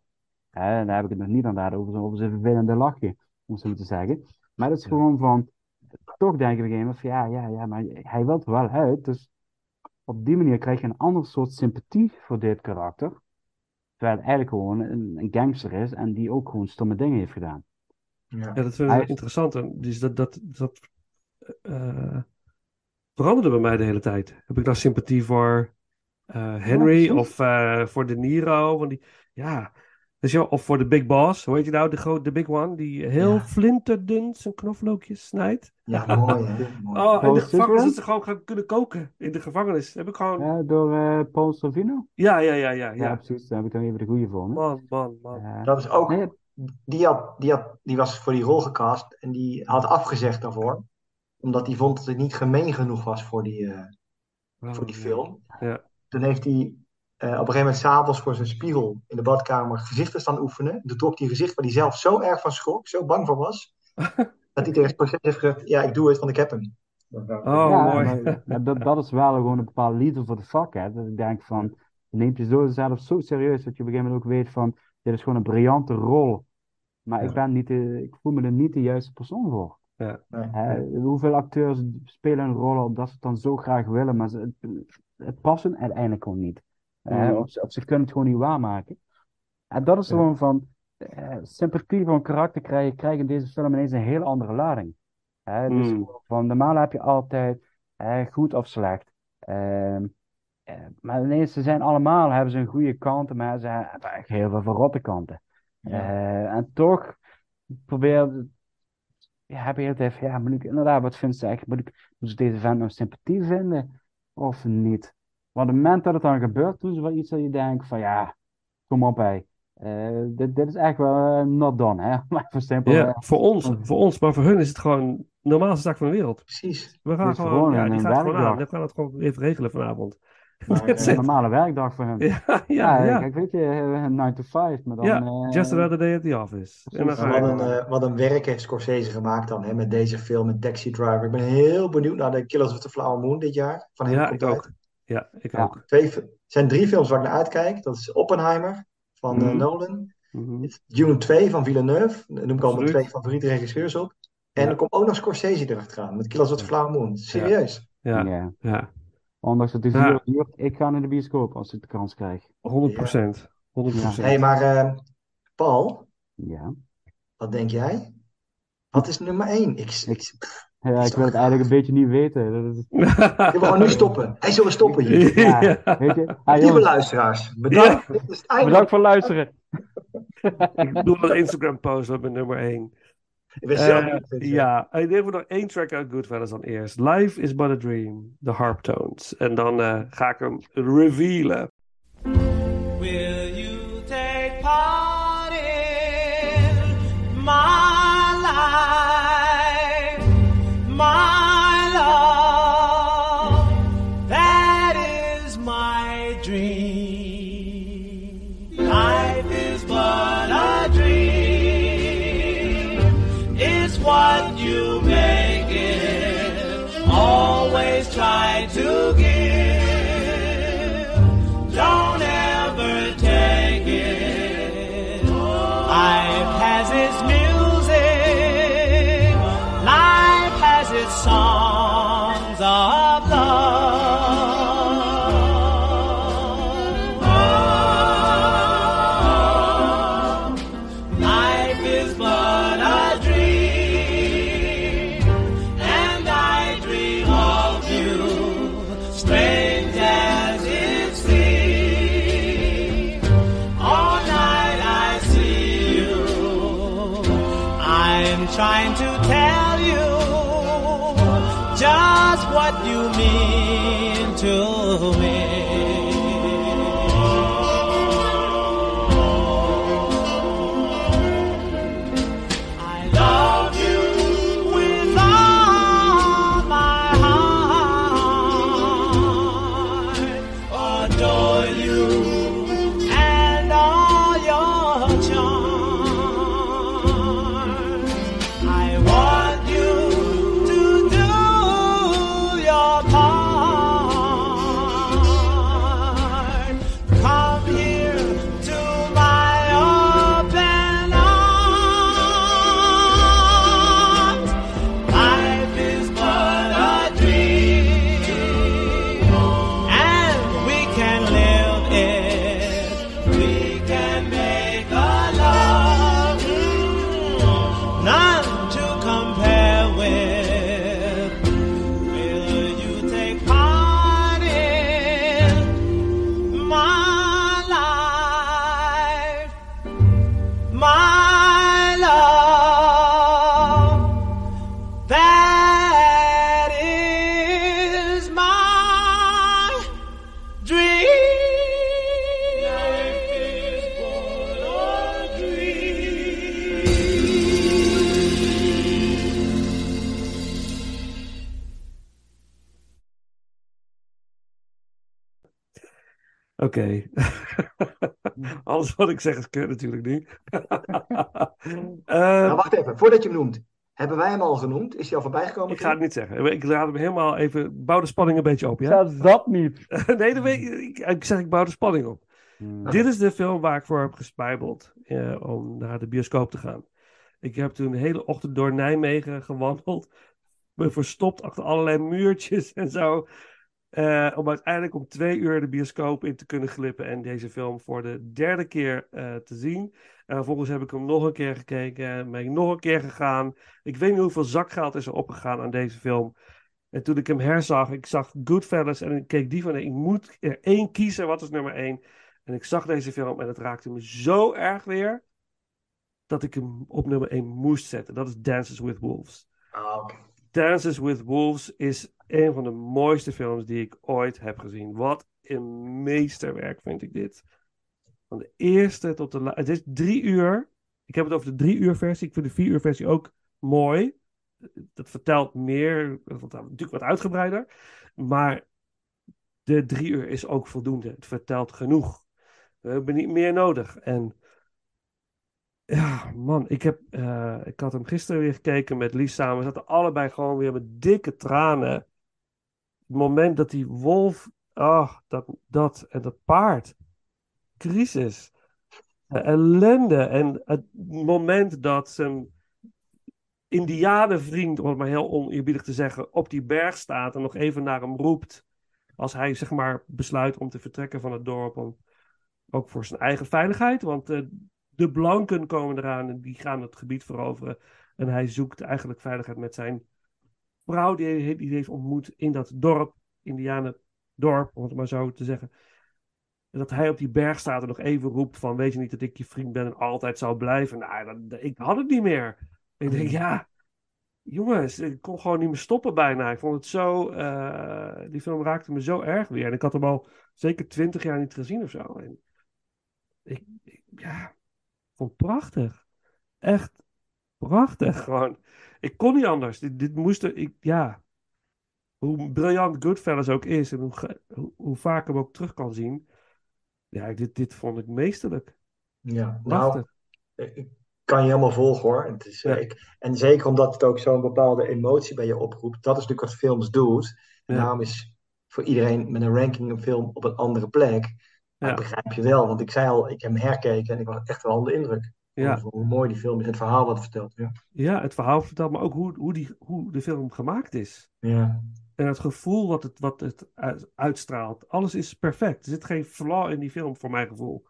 Hè, dan heb ik het nog niet inderdaad over, over zijn vervelende lachje, om zo te zeggen. Maar het is gewoon van, toch denk ik op een gegeven moment van, ja, ja, ja, maar hij wil er wel uit. Dus op die manier krijg je een ander soort sympathie voor dit karakter. Terwijl het eigenlijk gewoon een, een gangster is en die ook gewoon stomme dingen heeft gedaan. ja. Ja, dat vind ik Hij interessant. Dus dat, dat, dat eh, veranderde bij mij de hele tijd. Heb ik nou sympathie voor eh, Henry of eh, voor De Niro? Van die, ja, dus ja, of voor de Big Boss, hoe heet je nou, de, gro- de Big One, die heel Ja. flinterdun zijn knoflookjes snijdt. Ja, mooi hè. Mooi. <laughs> Oh, in de gevangenis, dat ze gewoon gaan kunnen koken. In de gevangenis. Heb ik gewoon, Ja, door eh, Paul Sorvino? ja, ja, ja, ja, Ja, ja. precies. Daar heb ik dan even de goede voor. Hè? Man, man, man. Dat is ook, nee, die, had, die, had, die was voor die rol gecast en die had afgezegd daarvoor. Omdat hij vond dat het niet gemeen genoeg was voor die, eh, voor die Oh, film. Ja. Toen heeft hij op een gegeven moment s'avonds voor zijn spiegel in de badkamer gezichten staan oefenen. Toen trok hij gezicht waar hij zelf zo erg van schrok, zo bang voor was. <laughs> dat hij tegen het proces heeft gezegd, ja, ik doe het, want ik heb hem. Oh, ja, mooi. maar, maar dat, dat is wel gewoon een bepaalde liefde voor de vak. Hè? Dat ik denk van, je neemt je zo zelf zo serieus dat je op een gegeven moment ook weet van, dit is gewoon een briljante rol. Maar ik, ben niet de, ik voel me er niet de juiste persoon voor. Ja. Hè, hoeveel acteurs spelen een rol omdat ze het dan zo graag willen, maar ze, het, het past uiteindelijk gewoon niet. Mhm. of, ze, of ze kunnen het gewoon niet waarmaken. En dat is gewoon van, eh, sympathie een karakter krijgen, krijgen in deze film ineens een heel andere lading. Hè, dus Mm. gewoon van, normaal heb je altijd goed of slecht. Ehm, eh, maar ineens, ze zijn allemaal, hebben ze een goede kanten, maar ze hebben eigenlijk heel veel verrotte kanten. Eh, en toch probeer, ja, heb je het even, ja, moet ik, inderdaad, wat vindt ze? Moet ik, moet ik deze vent nou sympathie vinden of niet? Want op het moment dat het dan gebeurt, doen ze wel iets dat je denkt van, ja, kom op, hé. Eh, dit, dit is echt wel eh, not done, hè? <laughs> Maar even simpel. Ja, eh, voor ons, voor ons, maar voor hun is het gewoon de normaalste zaak van de wereld. Precies. We gaan gewoon, gewoon ja, die gaat gewoon aan. We gaan het gewoon even regelen vanavond. <laughs> Maar, een normale werkdag voor hem. Ja, <laughs> ja, Ja, ja. kijk, weet je, eh, 9 to 5, maar dan... Ja, eh, just another day at the office. En dan ga Maar wat een, eh, wat een werk heeft Scorsese gemaakt dan hè, met deze film, met Taxi Driver. Ik ben heel benieuwd naar de Killers of the Flower Moon dit jaar. Van Ja, ik ook. Ja, ik Ja. ook. Twee, het zijn drie films waar ik naar uitkijk. Dat is Oppenheimer van eh, Mhm. Nolan. Mhm. Dune 2 van Villeneuve. Noem ik al mijn twee favoriete regisseurs op. En Ja. er komt ook nog Scorsese erachteraan met Killers of the Flower Moon. Serieus. Ja, Ja. ja. Ondanks dat het Ja. zuur duurt, ik ga naar de bioscoop als ik de kans krijg. 100 procent. 100 Hé, hey, maar eh, Paul, Ja. wat denk jij? Wat is nummer 1? Ik, ik, ik Ja, ik wil het eigenlijk een beetje niet weten. Dat is... wil gewoon nu stoppen. Hij zullen stoppen hier. Ja, Ja. weet je? Ah, Lieve luisteraars, bedankt. Dit is het einde. bedankt voor het luisteren. <laughs> Ik doe een Instagram post met mijn nummer 1. Ik ben zelf Eh, niet ja, ik denk nog één track uit Goodfellas dan eerst. Life is but a dream, The Harptones. En dan eh, ga ik hem revealen. <laughs> wat ik zeg is kut natuurlijk nu. <laughs> Eh, Nou, wacht even, voordat je hem noemt. Hebben wij hem al genoemd? Is hij al voorbij gekomen? ik ga het niet zeggen. Ik laat hem helemaal even... Bouw de spanning een beetje op, ja? Zelfs dat niet. <laughs> nee, dat weet, ik, ik zeg ik bouw de spanning op. Hmm. Dit is de film waar ik voor heb gespijbeld eh, om naar de bioscoop te gaan. Ik heb toen de hele ochtend door Nijmegen gewandeld. Me verstopt achter allerlei muurtjes en zo. Eh, om uiteindelijk om twee uur de bioscoop in te kunnen glippen en deze film voor de derde keer eh, te zien. En vervolgens heb ik hem nog een keer gekeken en ben ik nog een keer gegaan. Ik weet niet hoeveel zakgeld is er opgegaan aan deze film. En toen ik hem herzag, ik zag Goodfellas en ik keek die van, ik moet er één kiezen, wat is nummer één? En ik zag deze film en het raakte me zo erg weer, dat ik hem op nummer 1 moest zetten. Dat is Dances with Wolves. Ah. Dances with Wolves is een van de mooiste films die ik ooit heb gezien. Wat een meesterwerk vind ik dit. Van de eerste tot de laatste. Het is drie uur. Ik heb het over de drie uur versie. Ik vind de vier uur versie ook mooi. Dat vertelt meer. Dat wordt natuurlijk wat uitgebreider. Maar de drie uur is ook voldoende. Het vertelt genoeg. We hebben niet meer nodig. En ja, man, ik, heb, eh, ik had hem gisteren weer gekeken met Lies samen. We zaten allebei gewoon weer met dikke tranen. Het moment dat die wolf, ach, dat, dat en dat paard. Crisis. Ellende. En het moment dat hem indianenvriend, om het maar heel oneerbiedig te zeggen, op die berg staat en nog even naar hem roept. Als hij zeg maar besluit om te vertrekken van het dorp. Om, ook voor zijn eigen veiligheid. Want eh, de blanken komen eraan en die gaan het gebied veroveren. En hij zoekt eigenlijk veiligheid met zijn vrouw die hij die heeft ontmoet in dat dorp, Indianendorp, om het maar zo te zeggen. En dat hij op die berg staat en nog even roept van, weet je niet dat ik je vriend ben en altijd zou blijven? Nou, dat, ik had het niet meer. Ik denk, ja, jongens, ik kon gewoon niet meer stoppen bijna. Ik vond het zo, eh, die film raakte me zo erg weer. En ik had hem al zeker twintig jaar niet gezien of zo. En ik, ik- ja, ik vond het prachtig. Echt prachtig gewoon. Ik kon niet anders. Dit, dit moest er, ik, ja. Hoe briljant Goodfellas ook is en hoe, hoe, hoe vaak ik hem ook terug kan zien. Ja, dit, dit vond ik meesterlijk. Ja, nou, ik kan je helemaal volgen hoor. Het is, eh, Ja. ik, en zeker omdat het ook zo'n bepaalde emotie bij je oproept. Dat is natuurlijk wat films doet. En Ja. daarom is voor iedereen met een ranking een film op een andere plek. Ja. ik begrijp je wel, want ik zei al, ik heb hem herkeken en ik was echt wel onder de indruk. Ja. Hoe mooi die film is het verhaal wat vertelt. Ja. Ja, het verhaal vertelt, maar ook hoe, hoe, die, hoe de film gemaakt is. Ja. En het gevoel wat het, wat het uit- uitstraalt. Alles is perfect. Er zit geen flaw in die film, voor mijn gevoel.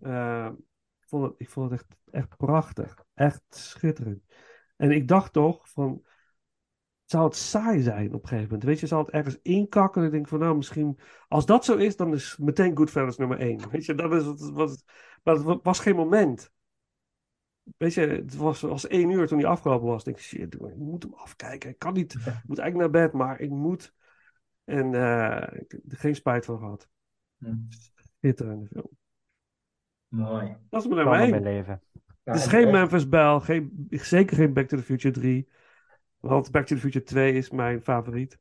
Eh, ik vond het, ik vond het echt, echt prachtig. Echt schitterend. En ik dacht toch van... Zou het saai zijn op een gegeven moment? Weet je, zal het ergens inkakken? En ik denk van, nou, misschien... Als dat zo is, dan is meteen Goodfellas nummer één. Weet je, dat is wat, wat, maar het wa- was geen moment. Weet je, het was, was één uur toen hij afgelopen was. Ik denk, shit, ik moet hem afkijken. Ik kan niet, ik moet eigenlijk naar bed, maar ik moet. En eh, ik heb er geen spijt van gehad. Hm. Schitterende film. Mooi. Dat is nummer ermee één. leven. Het is en geen Memphis Belle, geen, zeker geen Back to the Future 3. Want Back to the Future 2 is mijn favoriet.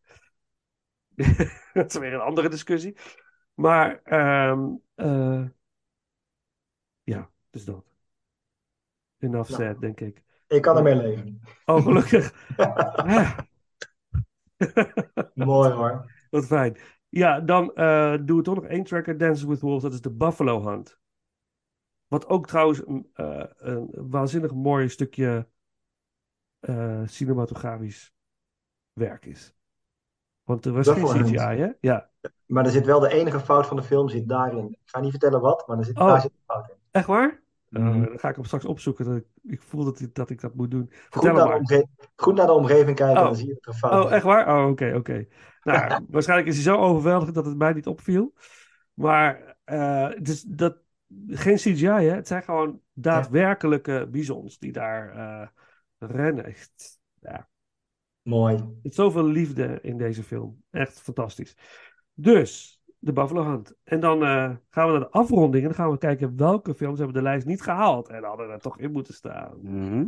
<laughs> dat is weer een andere discussie. Maar ehm, eh, ja, dus dat. Enough Nou. said, denk ik. Ik kan ermee leven. Oh, gelukkig. Ja. <laughs> <laughs> Mooi hoor. Wat fijn. Ja, dan eh doen we toch nog één tracker, Dances with Wolves. Dat is de Buffalo Hunt. Wat ook trouwens een, eh, een waanzinnig mooi stukje eh, cinematografisch werk is. Want er was geen Hunt. CGI, hè? Ja. Maar er zit wel de enige fout van de film zit daarin. Ik ga niet vertellen wat, maar er zit, Oh. daar zit een fout in. Echt waar? Mhm. Uh, dan ga ik hem straks opzoeken. Dat ik, ik voel dat ik, dat ik dat moet doen. Goed naar, de maar. omge- goed naar de omgeving kijken, Oh. dan zie je er een fout Oh, echt waar? Oh, oké, oké. <laughs> Nou, waarschijnlijk is hij zo overweldigend dat het mij niet opviel. Maar eh, het is dat, geen CGI, hè? Het zijn gewoon daadwerkelijke bizons die daar eh, rennen. Echt, Ja, Mooi. zoveel liefde in deze film. Echt fantastisch. Dus, de Buffalo Hunt. En dan eh, gaan we naar de afronding en dan gaan we kijken welke films hebben de lijst niet gehaald. En hadden er toch in moeten staan. Mhm.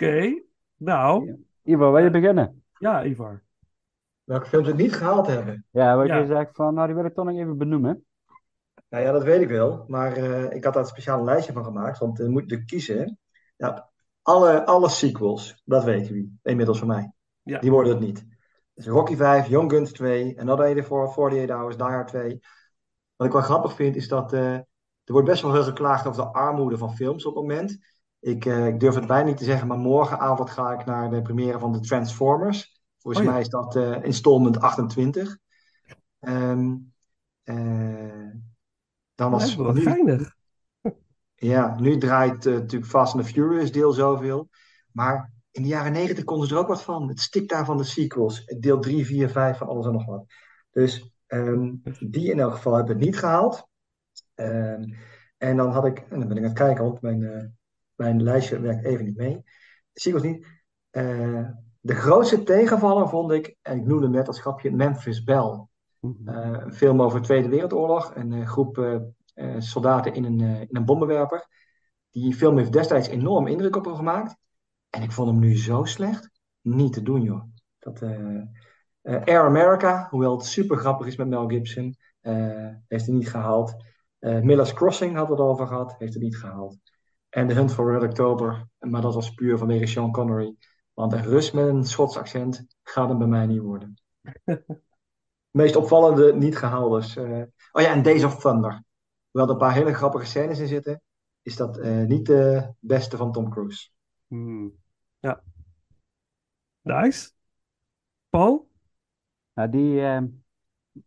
Oké, nou, Ivo, wil je beginnen? ja, Ivar. Welke films het niet gehaald hebben? Ja, wat Ja. je zegt van, nou die wil ik toch nog even benoemen. Nou ja, dat weet ik wel. Maar eh, ik had daar een speciaal lijstje van gemaakt. Want dan moet je kiezen. Ja, alle, alle sequels, dat weten jullie. Inmiddels van mij. Ja. Die worden het niet. Dus Rocky 5, Young Guns 2, Another 84, 48 Hours, Die Hard 2. Wat ik wel grappig vind, is dat eh, er wordt best wel heel geklaagd over de armoede van films op het moment. Ik, eh, ik durf het bijna niet te zeggen, maar morgenavond ga ik naar de première van de Transformers. Volgens Oh ja. mij is dat eh, installment 28. Ehm, eh, dan was Ja, wat nu- geinig. <laughs> ja, nu draait eh, natuurlijk Fast and the Furious deel zoveel. Maar in de jaren negentig konden ze er ook wat van. Het stikt daar van de sequels. Deel 3, 4, 5 van alles en nog wat. Dus ehm, die in elk geval hebben het niet gehaald. Ehm, en dan had ik, en dan ben ik aan het kijken, want mijn, mijn lijstje werkt even niet mee. Sequels niet. Eh, de grootste tegenvaller vond ik, en ik noemde net als grapje, Memphis Belle. Mhm. Eh, een film over de Tweede Wereldoorlog. Een eh, groep soldaten in een, in een bommenwerper. Die film heeft destijds enorm indruk op me gemaakt. En ik vond hem nu zo slecht. Niet te doen, joh. Dat, Air America, hoewel het super grappig is met Mel Gibson, heeft hij niet gehaald. Eh, Miller's Crossing we het over gehad, heeft het niet gehaald. En The Hunt for Red October, maar dat was puur vanwege Sean Connery. Want een Rus met een Schots accent gaat hem bij mij niet worden. <laughs> meest opvallende niet gehaald is. eh, oh ja, en Days of Thunder. Hoewel er een paar hele grappige scènes in zitten, is dat eh, niet de beste van Tom Cruise. Hmm. Ja. Nice. Paul? Nou, die, eh,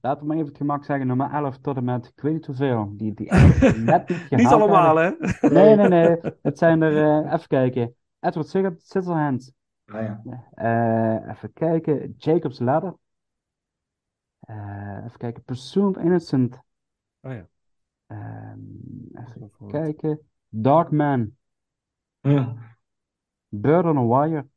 laten we maar even het gemak zeggen, nummer 11 tot en met, ik weet niet hoeveel, die, die echt <laughs> net niet Niet allemaal, hè? Nee, nee, nee, het zijn er, eh, even kijken, Edward Scissorhands, Scissorhands, Nou ja. Eh, even kijken, Jacob's Ladder, Eh, even kijken, of Innocent, Oh ja. Ehm, even kijken, Dark Man, Hm. Bird on a Wire,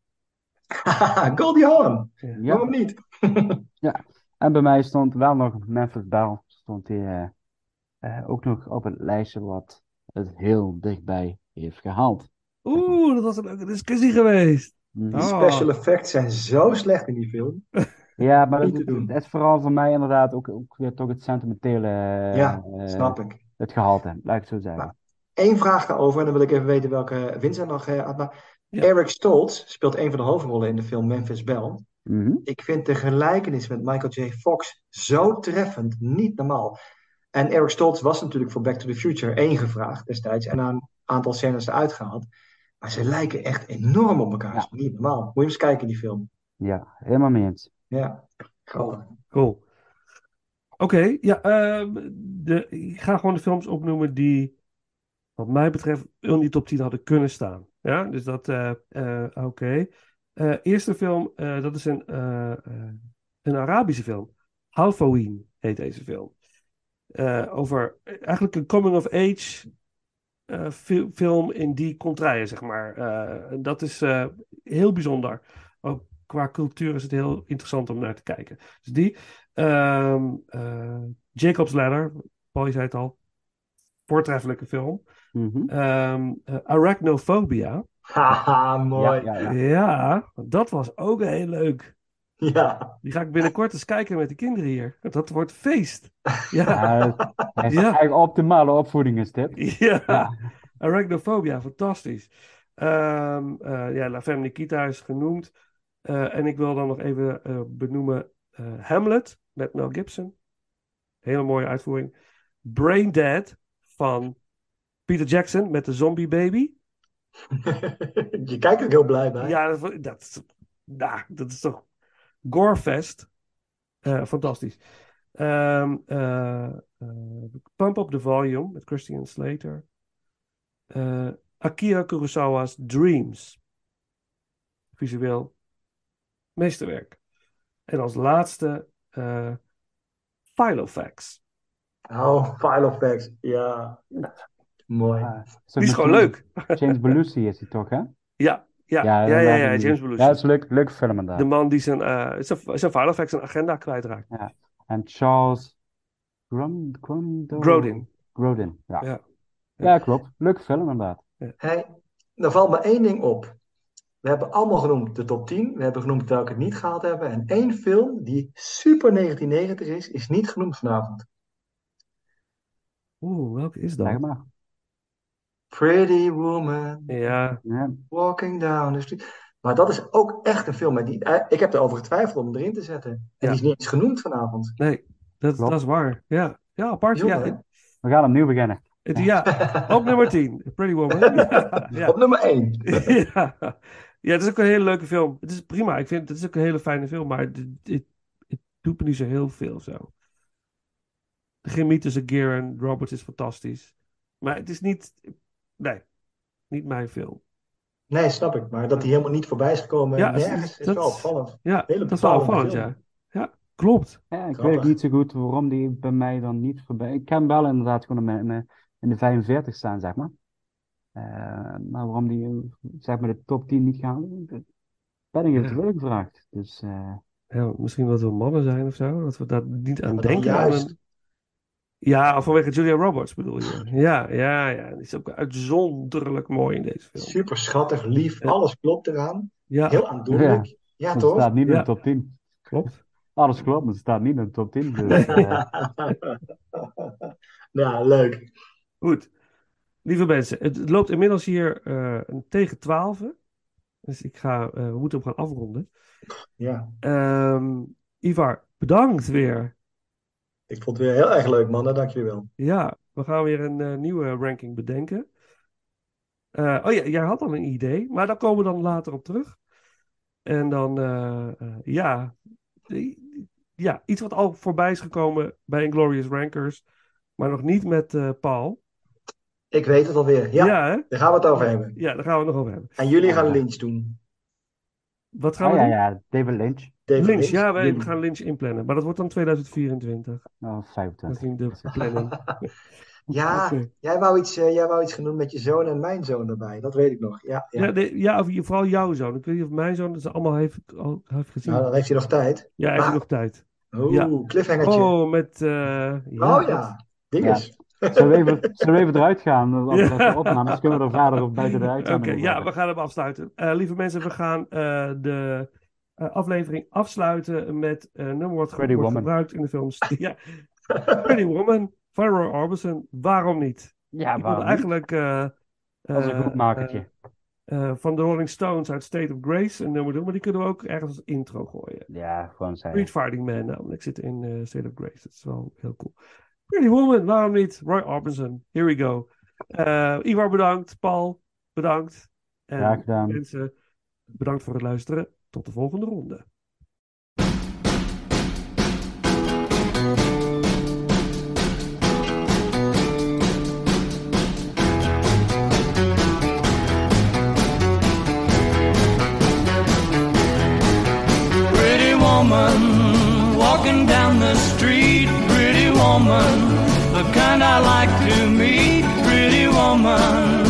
<laughs> Goldie Hawn, ja. waarom niet? <laughs> En bij mij stond wel nog Memphis Belle, stond die eh, eh, ook nog op het lijstje wat het heel dichtbij heeft gehaald. Oeh, dat was een leuke discussie geweest. Mhm. Die Oh. special effects zijn zo slecht in die film. <laughs> Ja, maar dat, dat is vooral voor mij inderdaad ook, ook weer toch het sentimentele, Ja, eh, snap ik. het gehalte, laat ik het zo zeggen. Nou, Eén vraag daarover, en dan wil ik even weten welke Vincent nog eh, had. Maar Ja. Eric Stoltz speelt een van de hoofdrollen in de film Memphis Mhm. Ik vind de gelijkenis met Michael J. Fox zo treffend, niet normaal. En Eric Stoltz was natuurlijk voor Back to the Future één gevraagd destijds en een aantal scènes eruit gehaald. Maar ze lijken echt enorm op elkaar. Ja. Dat is niet normaal. Moet je eens kijken in die film. Ja, helemaal mee eens. Ja, grappig. Cool. Oké, ja, ehm, de, ik ga gewoon de films opnoemen die, wat mij betreft, in die top 10 hadden kunnen staan. Ja, dus dat, eh, eh, oké. Eh, eerste film, eh, dat is een, eh, een Arabische film. Halloween heet deze film. Over eigenlijk een coming-of-age fi- film in die contraien, zeg maar. Dat is heel bijzonder. Ook qua cultuur is het heel interessant om naar te kijken. Dus die. Ehm, eh, Jacob's Ladder, Paul zei het al. Voortreffelijke film. Mhm. Ehm, eh, Arachnophobia. Haha, mooi. Ja, ja, Ja. ja. dat was ook heel leuk. Ja. Die ga ik binnenkort eens kijken met de kinderen hier. Dat wordt feest. Ja, Ja, hij is <laughs> Ja. eigenlijk optimale opvoeding is dit. ja. Ja. Arachnophobia, fantastisch. Ehm, eh, ja, La Femme Nikita is genoemd. Eh, en ik wil dan nog even eh, benoemen eh, Hamlet met Mel Gibson. Hele mooie uitvoering. Brain Dead van Peter Jackson met de Zombie Baby. <laughs> Je kijkt er heel blij bij. Ja, dat, dat, is- nou, dat is toch Gorefest. Eh, fantastisch. Ehm, eh, eh, Pump Up the Volume met Christian Slater. Akira Kurosawa's Dreams. Visueel meesterwerk. En als laatste Filofax. Oh, File of Facts. Ja. Mooi. Ja, Die is gewoon leuk. <laughs> James Belushi is hij toch, hè? Ja, ja, ja, ja, ja, ja, James Belushi. Ja, dat is een leuk, leuk film De inderdaad. man die zijn, eh zijn, zijn Filofax een agenda kwijtraakt. En Charles Grum, Grumdo- Grodin. Grodin, ja. Ja. Ja, klopt. Leuke film inderdaad. Hey, er valt me één ding op. We hebben allemaal genoemd de top 10. We hebben genoemd welke het niet gehaald hebben. En één film die super 1990 is, is niet genoemd vanavond. Oeh, welke is Zeg dat? maar. Pretty Woman, Ja, Ja. Walking Down the Street. Maar dat is ook echt een film. Die, eh, ik heb erover getwijfeld om hem erin te zetten. En Ja. die is niet eens genoemd vanavond. nee, dat, dat is waar. Ja, ja apart. Ja, hè? We gaan opnieuw beginnen. het- ja, op nummer 10, Pretty Woman. <laughs> Ja, ja. Op nummer 1. ja. ja, het is ook een hele leuke film. Het is prima. Ik vind het is ook een hele fijne film, maar het, het, het doet me niet zo heel veel zo. De chemie tussen Gear en Roberts is fantastisch. Maar het is niet, nee, niet mijn film. Nee, snap ik. Maar dat hij helemaal niet voorbij is gekomen Ja, nergens is dat- wel opvallend. Ja, Hele dat is wel opvallend, film. ja. Ja, klopt. Ja, ik Grappig. weet niet zo goed waarom die bij mij dan niet voorbij... Ik heb hem wel inderdaad gewoon in, in de 45 staan, zeg maar. Eh, maar waarom die zeg maar de top 10 niet gaan, ben ik Ja. even gevraagd. Dus eh, Ja, misschien dat we mannen zijn of zo, dat we daar niet aan denken. juist. Ja, vanwege Julia Roberts bedoel je. Ja, ja, ja. Die is ook uitzonderlijk mooi in deze film. Super schattig, lief, Ja. alles klopt eraan. Ja, Heel aandoenlijk. Ja, het toch? staat niet in Ja. de top 10. klopt. Alles klopt, maar het staat niet in de top 10. Dus, <laughs> eh, ja, <laughs> leuk. Goed. Lieve mensen, het loopt inmiddels hier eh, een tegen 12. Dus ik ga, eh, we moeten hem gaan afronden. Ja, Ehm, Ivar, bedankt weer. Ik vond het weer heel erg leuk, mannen. Dank jullie wel. Ja, we gaan weer een eh, nieuwe ranking bedenken. Eh, oh ja, jij had al een idee, maar daar komen we dan later op terug. En dan, eh, ja, ja, iets wat al voorbij is gekomen bij Inglorious Rankers, maar nog niet met Paul. Ik weet het alweer. Ja, Ja, hè? daar gaan we het over hebben. Ja, daar gaan we het nog over hebben. En jullie gaan lynch doen. Wat gaan oh we ja, doen? ja, David Lynch. David Lynch, Lynch. ja, wij gaan Lynch inplannen, maar dat wordt dan 2024. Oh, Dat 25. is in de planning. <laughs> Ja, jij wou iets, eh, jij wou iets genoemd met je zoon en mijn zoon erbij. Dat weet ik nog. Ja, ja. Ja, de- ja, of, vooral jouw zoon. Ik weet niet of mijn zoon het allemaal heeft, al heeft gezien. Nou, dan heeft hij nog tijd. Ja, heeft hij nog tijd. Oeh, Ja. cliffhangertje. Oh, met... eh, ja, oh ja, dinges. Zullen we even, zullen we even eruit gaan? Als Ja. dat opnemen, dus kunnen we er verder of buiten de Oké, uitzending ja, we gaan hem afsluiten. Eh, lieve mensen, we gaan eh, de eh, aflevering afsluiten met een nummer wat Pretty wordt Woman. gebruikt in de films. <laughs> ja, Pretty Woman van Roy Orbison. Waarom niet? Ja, waarom niet? eigenlijk eh, Dat is een eh, goed makertje. eh, van de Rolling Stones uit State of Grace een nummer doen, maar die kunnen we ook ergens als intro gooien. Ja, gewoon zijn. Street Fighting Man namelijk zit in eh, State of Grace. Dat is wel heel cool. Pretty Woman, waarom niet? Roy Orbison, here we go. Eh Ivar bedankt, Paul bedankt. En Graag gedaan. mensen, bedankt voor het luisteren. Tot de volgende ronde. Pretty woman walking down woman, the kind I like to meet. Pretty woman,